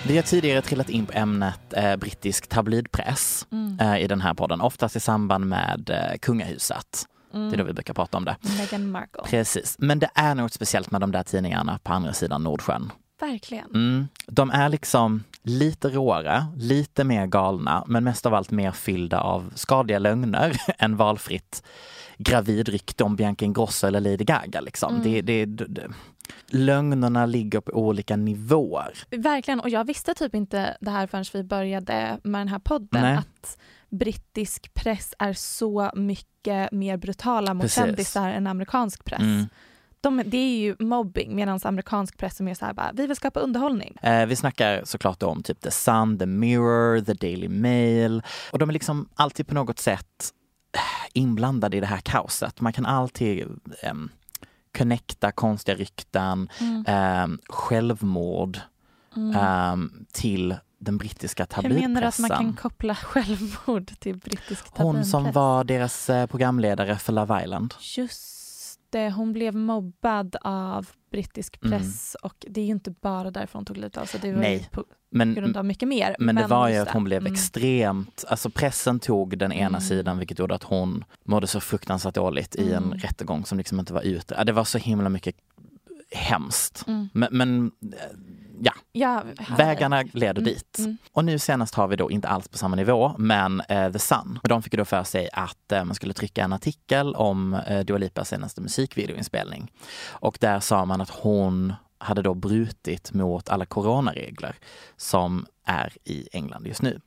Vi har tidigare trillat in på ämnet eh, brittisk tabloidpress Mm. eh, i den här podden, oftast i samband med eh, kungahuset. Det är då vi brukar prata om det. Meghan Markle. Precis, men det är något speciellt med de där tidningarna på andra sidan Nordsjön. Verkligen. Mm. De är liksom lite råare, lite mer galna, men mest av allt mer fyllda av skadliga lögner än valfritt gravidrykte om Bianca Ingrosso eller Lady Gaga. Liksom. Mm. Det, det, det. Lögnerna ligger på olika nivåer. Verkligen, och jag visste typ inte det här förrän vi började med den här podden. Nej. Att brittisk press är så mycket mer brutala mot kändisar än amerikansk press. Mm. De, det är ju mobbing medan amerikansk press är mer så här bara, vi vill skapa underhållning. Eh, vi snackar såklart om typ The Sun, The Mirror, The Daily Mail. Och de är liksom alltid på något sätt eh, inblandade i det här kaoset. Man kan alltid um, connecta konstiga rykten, Mm. ehm, självmord Mm. ehm, till den brittiska Hur menar du att tabloidpressen. man kan koppla självmord till brittisk Hon som tabloidpress? var deras eh, programledare för Love Island. Just hon blev mobbad av brittisk Mm. press och det är ju inte bara därför hon tog livet av sig. Det var Nej, på Men, grund av mycket mer. men det var ju att hon blev Mm. extremt, alltså pressen tog den ena Mm. sidan vilket gjorde att hon mådde så fruktansvärt dåligt i en Mm. rättegång som liksom inte var ute. Det var så himla mycket hemskt. Mm. Men, men ja, Ja, vägarna leder Mm, dit. mm. Och nu senast har vi då inte alls på samma nivå, men eh, The Sun. De fick då för sig att eh, man skulle trycka en artikel om eh, Dua Lipas senaste musikvideoinspelning. Och där sa man att hon hade då brutit mot alla coronaregler som är i England just nu.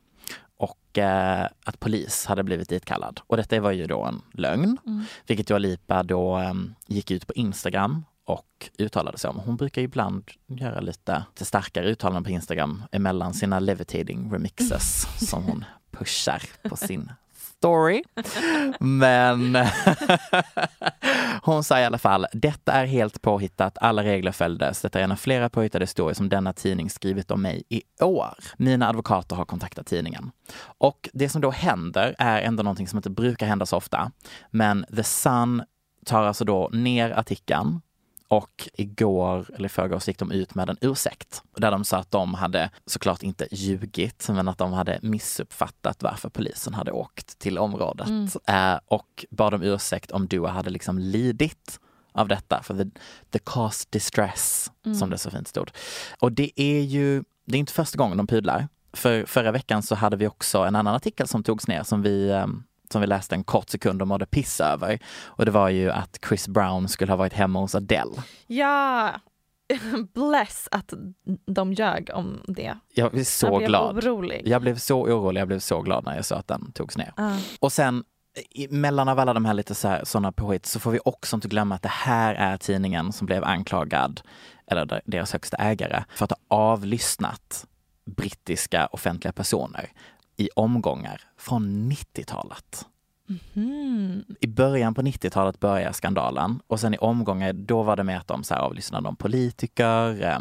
Och eh, att polis hade blivit ditkallad. Och detta var ju då en lögn, Mm. vilket Dua Lipa då eh, gick ut på Instagram och uttalade sig om. Hon brukar ibland göra lite, lite starkare uttalanden på Instagram emellan sina levitating remixes som hon pushar på sin story. Men hon sa i alla fall, detta är helt påhittat, alla regler följdes. Detta är en av flera påhittade historier som denna tidning skrivit om mig i år. Mina advokater har kontaktat tidningen. Och det som då händer är ändå någonting som inte brukar hända så ofta. Men The Sun tar alltså då ner artikeln och igår, eller i förrgår, gick de ut med en ursäkt. Där de sa att de hade såklart inte ljugit, men att de hade missuppfattat varför polisen hade åkt till området. Mm. Eh, och bad om ursäkt om Dua hade liksom lidit av detta. För the, the cause distress, Mm. som det så fint stod. Och det är ju, det är inte första gången de pudlar. För förra veckan så hade vi också en annan artikel som togs ner som vi ehm, som vi läste en kort sekund och mådde piss över. Och det var ju att Chris Brown skulle ha varit hemma hos Adele. Ja, bless att de ljög om det. Jag blev så jag blev glad. orolig. Jag blev så orolig, jag blev så glad när jag sa att den togs ner. Ja. Och sen mellan av alla de här lite sådana påhitt så får vi också inte glömma att det här är tidningen som blev anklagad, eller der- deras högsta ägare, för att ha avlyssnat brittiska offentliga personer i omgångar från 90-talet. Mm. I början på 90-talet började skandalen och sen i omgångar, då var det med att de så här avlyssnade om politiker, eh,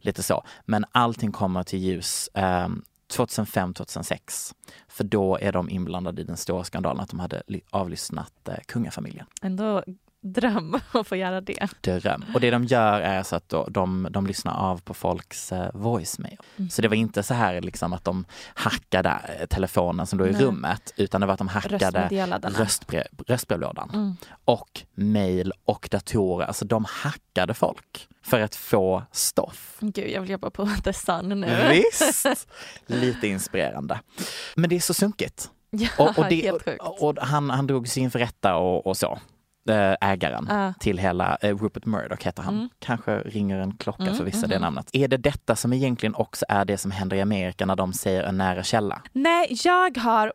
lite så. Men allting kommer till ljus eh, 2005-2006. För då är de inblandade i den stora skandalen att de hade ly- avlyssnat eh, kungafamiljen. Ändå dröm att få göra det. Dröm. Och det de gör är så att då, de, de lyssnar av på folks eh, voicemail. Mm. Så det var inte så här liksom att de hackade eh, telefonen som då är i rummet, utan det var att de hackade röstbre- röstbrevlådan Mm. och mejl och datorer. Alltså de hackade folk för att få stoff. Gud, jag vill jobba på The Sun nu. Visst! Lite inspirerande. Men det är så sunkigt. Ja, Och, och, det, och, och han, han drog sig inför rätta och, och så. Eh, Ägaren Ja. till hela, eh, Rupert Murdoch heter han. Mm. Kanske ringer en klocka Mm, för vissa det mhm. namnet. Är det detta som egentligen också är det som händer i Amerika när de säger en nära källa? Nej, jag har,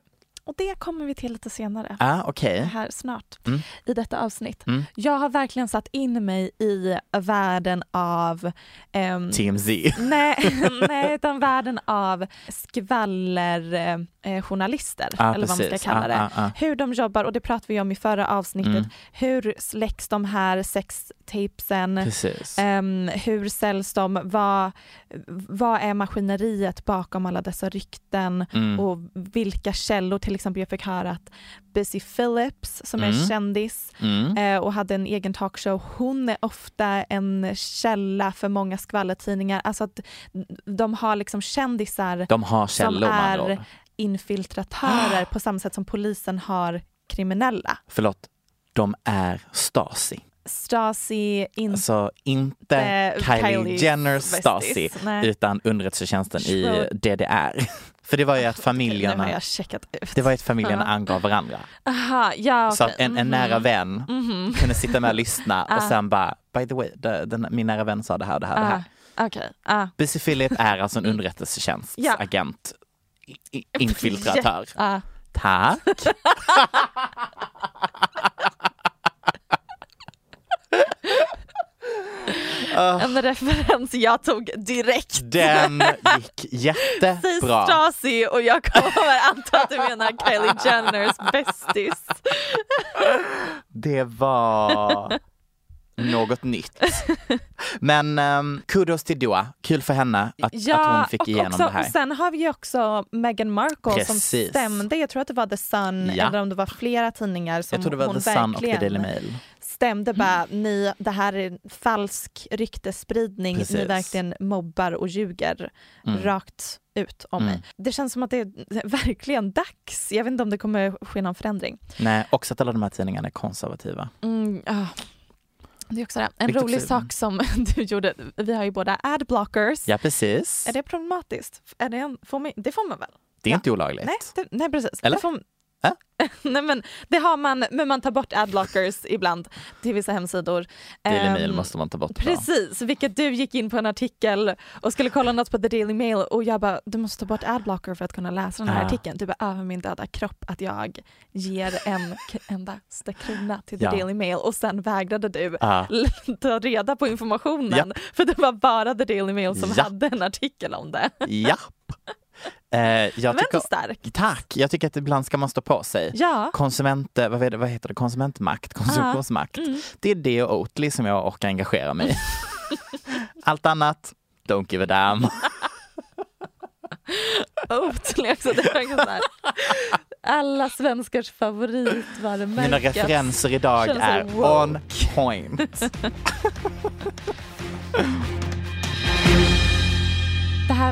och det kommer vi till lite senare. Ah, okej. Här snart Mm. i detta avsnitt. Mm. Jag har verkligen satt in mig i världen av ehm, TMZ. Nej, nej, utan världen av skvallerjournalister, eh, journalister, Ja, eller vad man ska precis. kalla Ja, det. ja, ja. Hur de jobbar, och det pratade vi om i förra avsnittet. Mm. Hur släcks de här sextapesen? Precis. Ehm, hur säljs de? Vad, vad är maskineriet bakom alla dessa rykten? Mm. Och vilka källor, till exempel jag fick höra att Busy Phillips som är Mm. kändis Mm. eh, och hade en egen talkshow, hon är ofta en källa för många skvallertidningar. Alltså att de har liksom kändisar De har källor som är infiltratörer på samma sätt som polisen har kriminella. Förlåt, de är Stasi. Stasi, inte Alltså inte Kylie Kylies Jenners. Stasi, utan underrättelsetjänsten i DDR. För det var ju att familjerna, ut. det var ju att familjerna Ja. angav varandra. Aha, ja, Så okej. att en, en Mhm. nära vän Mhm. kunde sitta med och lyssna och Ah. sen bara, by the way, the, den, min nära vän sa det här det här och det här. Ah, Okej, ah. Busy Philip är alltså en underrättelsetjänstagent, i- infiltratör. Tack. Ah. En referens jag tog direkt. Den gick Säg jättebra. Stasi och jag kommer anta att du menar Kylie Jenners bästis. Det var något nytt. Men um, kudos till Dua, kul för henne att, Ja, att hon fick igenom också, det här. Sen har vi också Meghan Markle som Precis. stämde, jag tror att det var The Sun Ja. eller om det var flera tidningar som Jag tror det var The Sun och The Daily Mail. Stämde bara, ni, det här är falsk ryktesspridning, ni Precis. verkligen mobbar och ljuger Mm. rakt ut om Mm. mig. Det känns som att det är verkligen dags. Jag vet inte om det kommer ske någon förändring. Nej, också att alla de här tidningarna är konservativa. Mm, ah. Det är också det. En Vilket rolig sak som du gjorde, vi har ju båda adblockers. Ja, precis. Är det problematiskt? Är det, en, får man, det får man väl? Det är inte olagligt. Nej, det, nej precis. Eller? Det får, Äh? nej, men det har man, men man tar bort adblockers ibland till vissa hemsidor. Daily Mail Ehm, måste man ta bort. Precis, vilket du gick in på en artikel och skulle kolla något på The Daily Mail och jag bara, du måste ta bort adblocker för att kunna läsa den här Ah. artikeln. Du bara, över min döda kropp att jag ger en endaste krona till The Ja. Daily Mail och sen vägrade du Ah. ta reda på informationen Japp. för det var bara The Daily Mail som Ja. hade en artikel om det. Japp. Eh, jag var tycker, inte starkt. tack, jag tycker att ibland ska man stå på sig. Ja. Konsument, vad, vad heter det, konsumentmakt, konsumtionsmakt. Mm. Det är det och Oatly som jag orkar engagera mig i. Allt annat, don't give a damn. Oatly också. Det är verkligen så här. Alla svenskars favoritvarumärke. Mina referenser idag är on point.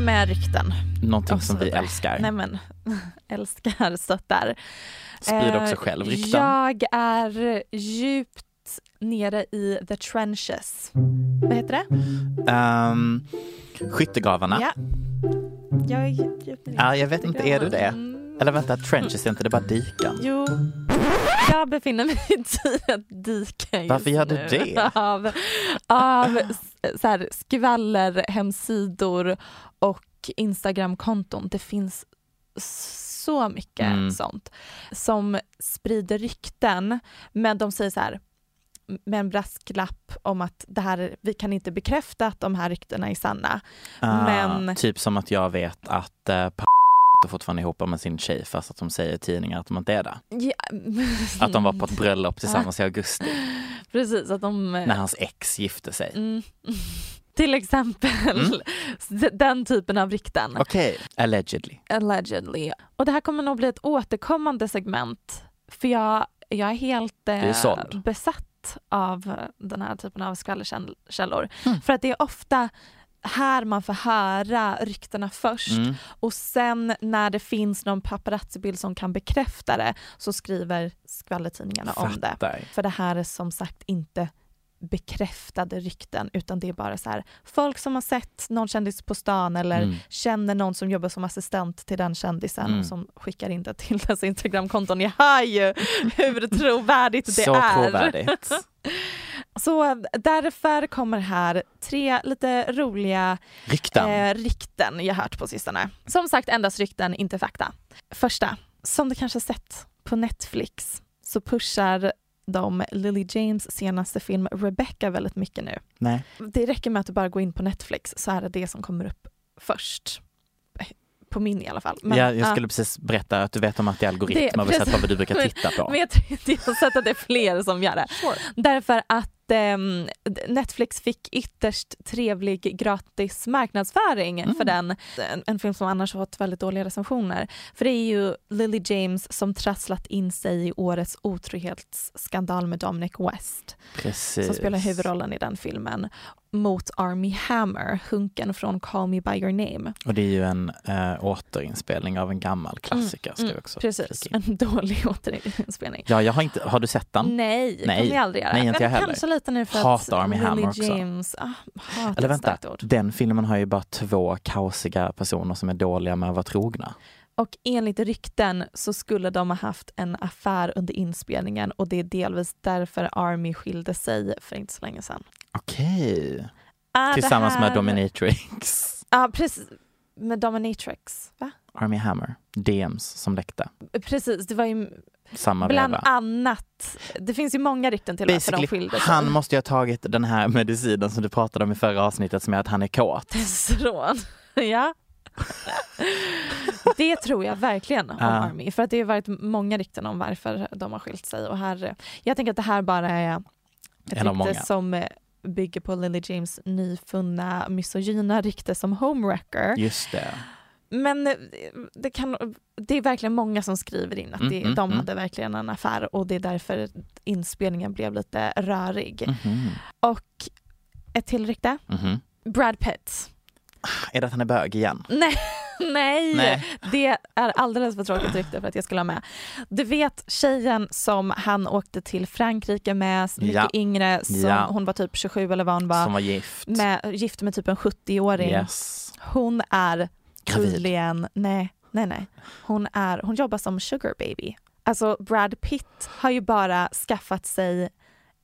med rykten. Någonting som vi älskar. Nej men, älskar, stöttar. Sprid också Eh, själv rykten. Jag är djupt nere i the trenches. Vad heter det? Um, skyttegravarna. Ja. Jag är djupt nere i Ja, jag vet inte, är du det? Eller vänta, trenches är inte det bara diken? Jo, jag befinner mig i ett dike just Varför gör du nu. det? Av, av så här, skvaller, hemsidor och Instagramkonton. Det finns så mycket Mm. sånt som sprider rykten men de säger så här med en brasklapp om att det här, vi kan inte bekräfta att de här ryktena är sanna. Ah, Men- Typ som att jag vet att uh, är fortfarande ihop med sin tjej fast att de säger i tidningar att de inte är det. Ja. Att de var på ett bröllop tillsammans i augusti Precis, att de... när hans ex gifte sig. Mm. Till exempel Mm. den typen av rykten. Okej, allegedly. Allegedly. Och det här kommer nog bli ett återkommande segment för jag, jag är helt eh, besatt av den här typen av skvallerkällor. Mm. För att det är ofta här man får höra ryktena först Mm. och sen när det finns någon paparazzi-bild som kan bekräfta det så skriver skvallertidningarna om det. För det här är som sagt inte bekräftade rykten utan det är bara så här folk som har sett någon kändis på stan eller Mm. känner någon som jobbar som assistent till den kändisen Mm. och som skickar in det till dess Instagramkonton. Jag hör ju hur trovärdigt det Så är. trovärdigt. Så därför kommer här tre lite roliga Rykten. eh, rykten jag hört på sistone. Som sagt endast rykten, inte fakta. Första, som du kanske sett på Netflix så pushar de Lily James senaste film Rebecca väldigt mycket nu. Nej. Det räcker med att du bara går in på Netflix så är det det som kommer upp först. På min i alla fall. Men, ja, jag ja. skulle precis berätta att du vet om att det är algoritmer Det- och precis. vad du brukar titta på. Men jag, tror, jag har sett att det är fler som gör det. Därför att ehm, Netflix fick ytterst trevlig gratis marknadsföring Mm. för den. En, en film som annars har fått väldigt dåliga recensioner. För det är ju Lily James som trasslat in sig i årets otrohetsskandal med Dominic West. Precis. Som spelar huvudrollen i den filmen. Mot Army Hammer, hunken från Call Me By Your Name. Och det är ju en äh, återinspelning av en gammal klassiker. ska Mm, vi också precis, en dålig återinspelning. Ja, jag har inte, har du sett den? Nej, Nej. kommer jag aldrig göra. Nej, inte Men jag heller. Kanske lite nu för Hatar att Army Lily Hammer också. James, ah, Eller vänta, den filmen har ju bara två kaosiga personer som är dåliga med att vara trogna. Och enligt rykten så skulle de ha haft en affär under inspelningen och det är delvis därför Army skilde sig för inte så länge sedan. Okej. Ah, det Tillsammans här- med Dominatrix. Ja, precis. Med Dominatrix, va? Army Hammer. DMs som läckte. Precis, det var ju Samma bland veva. annat. Det finns ju många rykten till varför de skilde sig. han måste ju ha tagit den här medicinen som du pratade om i förra avsnittet som är att han är kåt. Testosteron. ja. Det tror jag verkligen om Ja. Army. För att det har varit många rykten om varför de har skilt sig. Och här, jag tänker att det här bara är Ett rykte som eh, bygger på Lily James nyfunna misogyna rykte som homewrecker. Just det. Men eh, det, kan, det är verkligen många som skriver in att Mm, det, mm, de mm. hade verkligen en affär och det är därför inspelningen blev lite rörig. Mhm. Och ett till rykte, Mhm. Brad Pitt. Är det att han är bög igen? Nej, nej, Nej. det är alldeles för tråkigt rykte för att jag skulle ha med. Du vet tjejen som han åkte till Frankrike med, mycket Ja. yngre, som, Ja. hon var typ 27 eller vad hon var, Som var gift. med, gift med typ en 70-åring. Yes. Hon är Gravid. tydligen, nej, nej, nej. Hon, är, hon jobbar som sugar baby. Alltså Brad Pitt har ju bara skaffat sig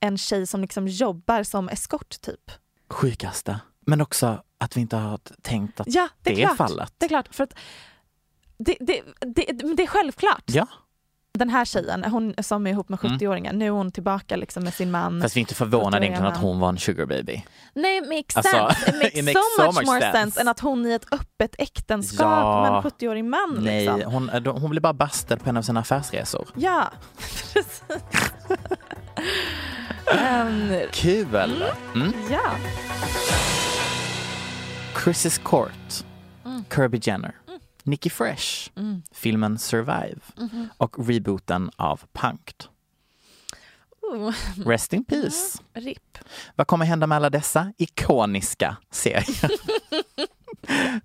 en tjej som liksom jobbar som eskort typ. Sjukaste. Men också att vi inte har tänkt att Ja, det är, det är klart. fallet. Det är klart, för att det, det, det, det är självklart. Ja. Den här tjejen, hon som är ihop med Mm. 70-åringen, nu är hon tillbaka liksom med sin man. Fast vi är inte förvånade 70-åriga egentligen att hon var en sugar baby. Nej, makes Alltså, sense. It makes, it makes so, so much more sense. sense. än att hon i ett öppet äktenskap Ja. med en 70-årig man. Nej, Liksom. hon, eh, hon blir bara bastad på en av sina affärsresor. Ja, precis. Ehm, Kul! Mm. ja. Chris's Court, Mm. Kirby Jenner, Nicky Fresh, filmen Survive Mhm. och rebooten av Punked. Oh. Rest in peace. RIP. Vad kommer hända med alla dessa ikoniska serier?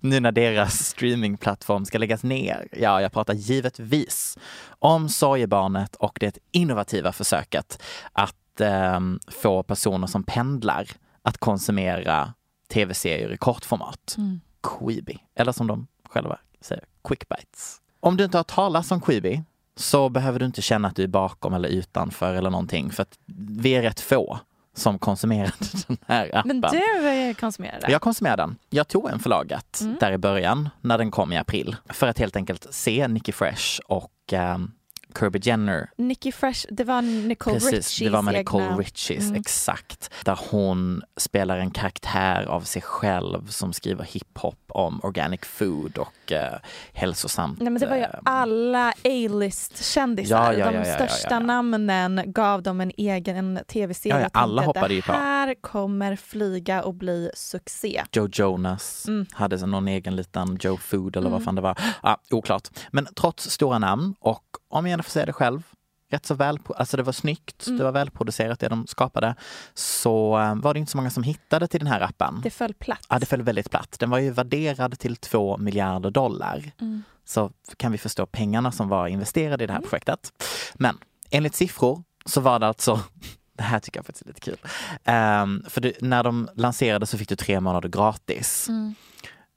nu när deras streamingplattform ska läggas ner. Ja, jag pratar givetvis om Sorgebarnet och det innovativa försöket att ehm, få personer som pendlar att konsumera tv-serier i kortformat. Mm. Quibi, eller som de själva säger, quick bites. Om du inte har talat om Quibi så behöver du inte känna att du är bakom eller utanför eller någonting för att vi är rätt få som konsumerar den här appen. Men du konsumerar det? Jag konsumerade den. Jag tog en förlaget Mm. där i början när den kom i april för att helt enkelt se Nicky Fresh och ehm, Kirby Jenner Nicky Fresh, det var Nicole Precis, Richies det var med Nicole egna... Richies, Mm. exakt. Där hon spelar en karaktär av sig själv som skriver hiphop om organic food och eh, hälsosamt. Nej men det var ju eh, alla A-list-kändisar. Ja, ja, de ja, ja, ja, största namnen gav dem en egen en tv-serie. Tänkte alla hoppade ju på. Det här kommer flyga och bli succé. Joe Jonas Mm. hade någon egen liten Joe Food eller vad Mm. fan det var. Ah, oklart. Men trots stora namn och om jag ändå får säga det själv, rätt så väl, alltså det var snyggt, Mm. det var välproducerat det de skapade, så eh, var det inte så många som hittade till den här appen. Det föll platt. Ja, det föll väldigt platt. Den var ju värderad till 2 miljarder dollar. Mm. Så kan vi förstå pengarna som var investerade i det här projektet. Men enligt siffror så var det alltså det här tycker jag faktiskt är lite kul. Ehm, för du, när de lanserade så fick du tre månader gratis. Mm.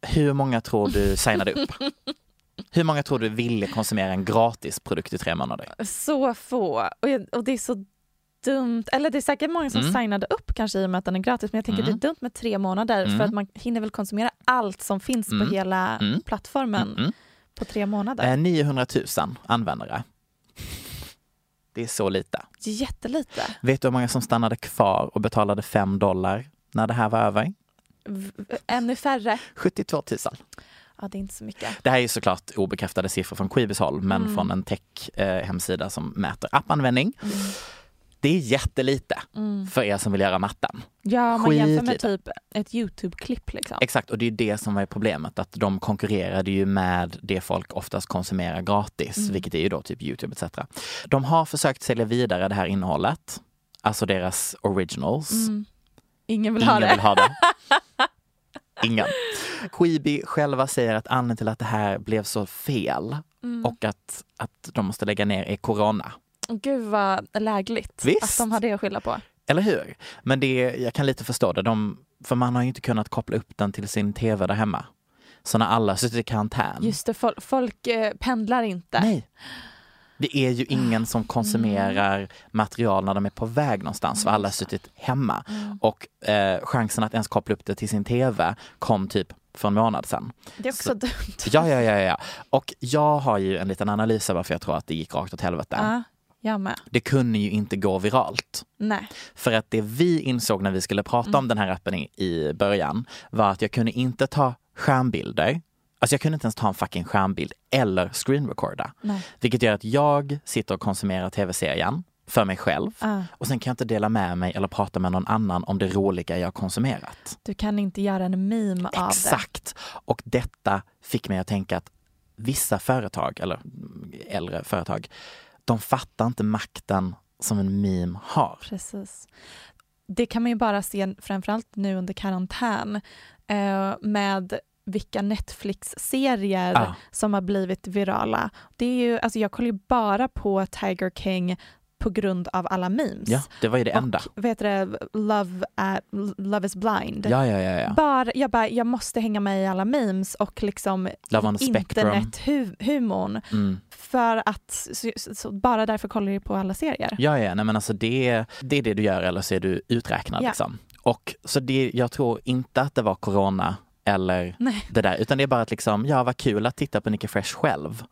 Hur många tror du signade upp? Hur många tror du ville konsumera en gratis produkt i tre månader? Så få. Och, jag, och det är så dumt. Eller det är säkert många som Mm. signade upp kanske i och med att den är gratis. Men jag tänker Mm. det är dumt med tre månader Mm. för att man hinner väl konsumera allt som finns Mm. på hela Mm. plattformen Mm, mm. på tre månader. Eh, 900 000 användare. Det är så lite. Jättelite. Vet du hur många som stannade kvar och betalade 5 dollar när det här var över? V- ännu färre. 72 000. Ja, det är inte så mycket. Det här är ju såklart obekräftade siffror från Quibis håll, men Mm. från en tech-hemsida som mäter appanvändning. Mm. Det är jättelite Mm. för er som vill göra matten. Ja, man jämför med typ ett YouTube-klipp liksom. Exakt, och det är det som är problemet, att de konkurrerade ju med det folk oftast konsumerar gratis, Mm. vilket är ju då typ Youtube etc. De har försökt sälja vidare det här innehållet, alltså deras originals. Mm. Ingen vill Ingen ha det. vill ha det. Ingen. Quibi själva säger att anledningen till att det här blev så fel Mm. och att, att de måste lägga ner är corona. Gud vad lägligt Visst. att de har det att skylla på. Eller hur? Men det, jag kan lite förstå det. De, för man har ju inte kunnat koppla upp den till sin tv där hemma. Så när alla sitter i karantän. Just det, folk, folk eh, pendlar inte. Nej. Det är ju ingen som konsumerar material när de är på väg någonstans för alla har suttit hemma. Mm. Och eh, chansen att ens koppla upp det till sin tv kom typ för en månad sedan. Det är också Så- dumt. Ja, ja, ja, ja. Och jag har ju en liten analys av varför jag tror att det gick rakt åt helvete. Med. Det kunde ju inte gå viralt. Nej. För att det vi insåg när vi skulle prata om den här appen i, i början var att jag kunde inte ta skärmbilder. Alltså jag kunde inte ens ta en fucking skärmbild eller screenrecorda. Nej. Vilket gör att jag sitter och konsumerar tv-serien för mig själv Ah, och sen kan jag inte dela med mig eller prata med någon annan om det roliga jag konsumerat. du kan inte göra en meme av det. Exakt! Och detta fick mig att tänka att vissa företag, eller äldre företag, de fattar inte makten som en meme har. Precis. Det kan man ju bara se framförallt nu under karantän eh, med vilka Netflix-serier Ah. som har blivit virala. Det är ju, alltså jag kollar ju bara på Tiger King på grund av alla memes. Ja, det var ju det enda. Vet du det, Love, uh, Love is blind. Ja, ja, ja. ja. Bara, jag, bara, jag måste hänga med i alla memes och liksom internethumorn. Mm. För att, så, så, bara därför kollar jag på alla serier. Ja, ja, nej men alltså det, det är det du gör eller så är du uträknad Ja. liksom. Och så det, jag tror inte att det var corona eller Nej. det där, utan det är bara att liksom, ja vad kul att titta på Nicki Fresh själv.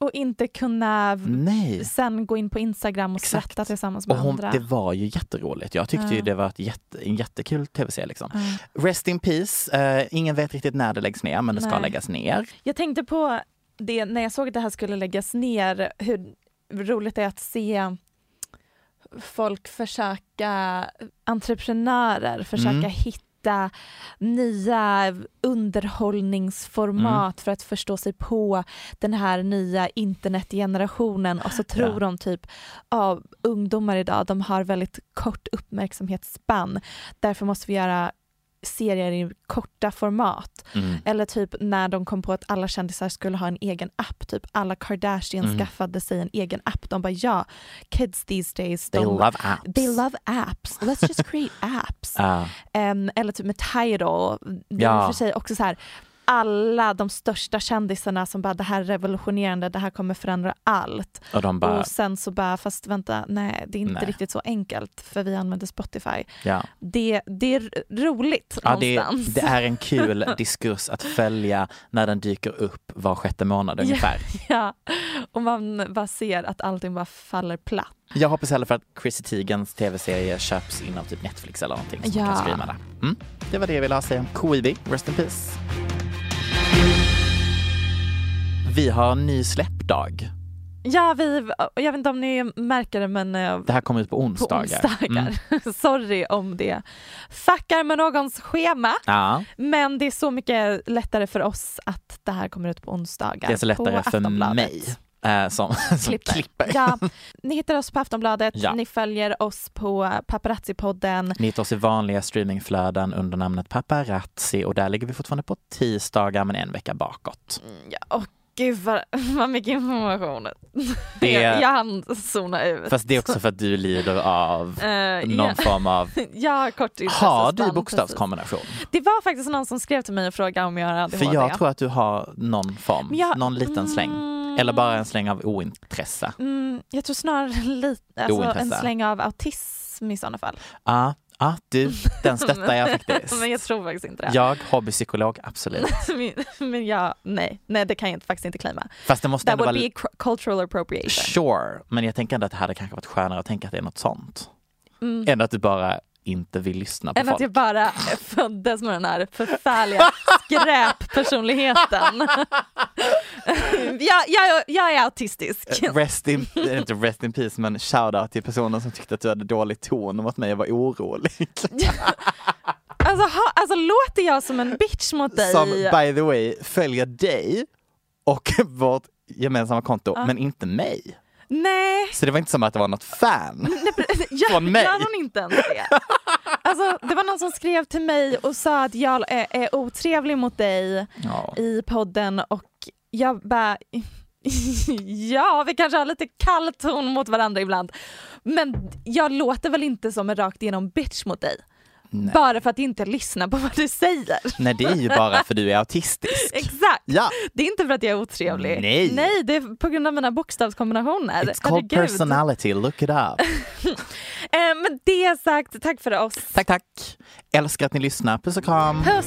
Och inte kunna Nej. sen gå in på Instagram och Exakt. skratta tillsammans Och med hon, andra. det var ju jätteroligt. Jag tyckte ju Ja. det var ett jätte, en jättekul tv-serie. Liksom. Ja. Rest in peace. Eh, ingen vet riktigt när det läggs ner, men det ska Nej. läggas ner. Jag tänkte på det när jag såg att det här skulle läggas ner, hur roligt det är att se folk försöka, entreprenörer försöka Mm. hitta nya underhållningsformat Mm. för att förstå sig på den här nya internetgenerationen och så tror Ja. de typ, ja, ungdomar idag de har väldigt kort uppmärksamhetsspann därför måste vi göra serier i korta format. Mm. Eller typ när de kom på att alla kändisar skulle ha en egen app, typ alla Kardashian Mm. skaffade sig en egen app. De bara ja, kids these days, They de, love apps. they love apps, let's just create apps. Ja. Em, eller typ med Tidal, Ja. för sig också så här alla de största kändisarna som bara det här är revolutionerande, det här kommer förändra allt. och de bara, Och sen så bara, fast vänta, nej det är inte Nej. riktigt så enkelt för vi använder Spotify. ja. Det, det är roligt Ja, det, någonstans. det är en kul diskurs att följa när den dyker upp var sjätte månad ungefär. Ja, och man bara ser att allting bara faller platt. Jag hoppas heller för att Chrissy Teigens tv-serie köps in av typ Netflix eller någonting som man Ja. kan streama där. Mm. Det var det jag ville ha säga om Koivi. Rest in peace. Vi har en ny släppdag. Ja, vi, jag vet inte om ni märker det men eh, Det här kommer ut på på onsdagar. onsdagar. Mm. Sorry om det fuckar med någons schema. Ja, Men det är så mycket lättare för oss att det här kommer ut på onsdagar. det är så lättare för mig eh, som, som Klipper. klipper. Ja, ni hittar oss på Aftonbladet, Ja. ni följer oss på Paparazzi-podden. Ni hittar oss i vanliga streamingflöden under namnet Paparazzi och där ligger vi fortfarande på tisdagar men en vecka bakåt. Ja, och gud vad, vad mycket information. Det- jag, jag hann zona ut. Fast det är också för att du lider av Eh, någon ja. form av Ja, kort Har du bokstavskombination? precis. Det var faktiskt någon som skrev till mig och frågade om jag har ADHD. För jag tror att du har någon form, jag- någon liten släng. Mm, Eller bara en släng av ointresse. Mm, jag tror snarare lite, alltså en släng av autism i sådana fall. Ja, ah, du, den stöttar jag faktiskt. Men jag tror faktiskt inte det. Jag, hobbypsykolog, absolut. men, men jag, nej, nej, det kan jag faktiskt inte claima. Fast det måste That would vara... be cultural appropriation. Sure, men jag tänker ändå att det hade kanske varit skönare att tänka att det är något sånt. Mm. Än att du bara inte vill lyssna på Än att folk. jag bara föddes med den här förfärliga skräppersonligheten. jag, jag, jag är autistisk. Rest in, eh, inte rest in peace men shoutout till personen som tyckte att du hade dålig ton mot mig och var orolig. Alltså, ha, alltså låter jag som en bitch mot dig? Som by the way följer dig och vårt gemensamma konto Ja. men inte mig. Nej, Så det var inte som att det var något fan. nej Från mig. gör hon inte ens det? Alltså, det var någon som skrev till mig och sa att jag är, är otrevlig mot dig Ja. i podden och jag bara Ja, vi kanske har lite kall ton mot varandra ibland. Men jag låter väl inte som en rakt igenom bitch mot dig. Nej. Bara för att inte lyssna på vad du säger. Nej det är ju bara för du är autistisk. Exakt! Ja, Det är inte för att jag är otrevlig. Nej. Nej, det är på grund av mina bokstavskombinationer. it's called Herregud. personality, look it up. Eh, men det sagt, tack för oss. Tack tack. Älskar att ni lyssnar, puss och kram. Puss!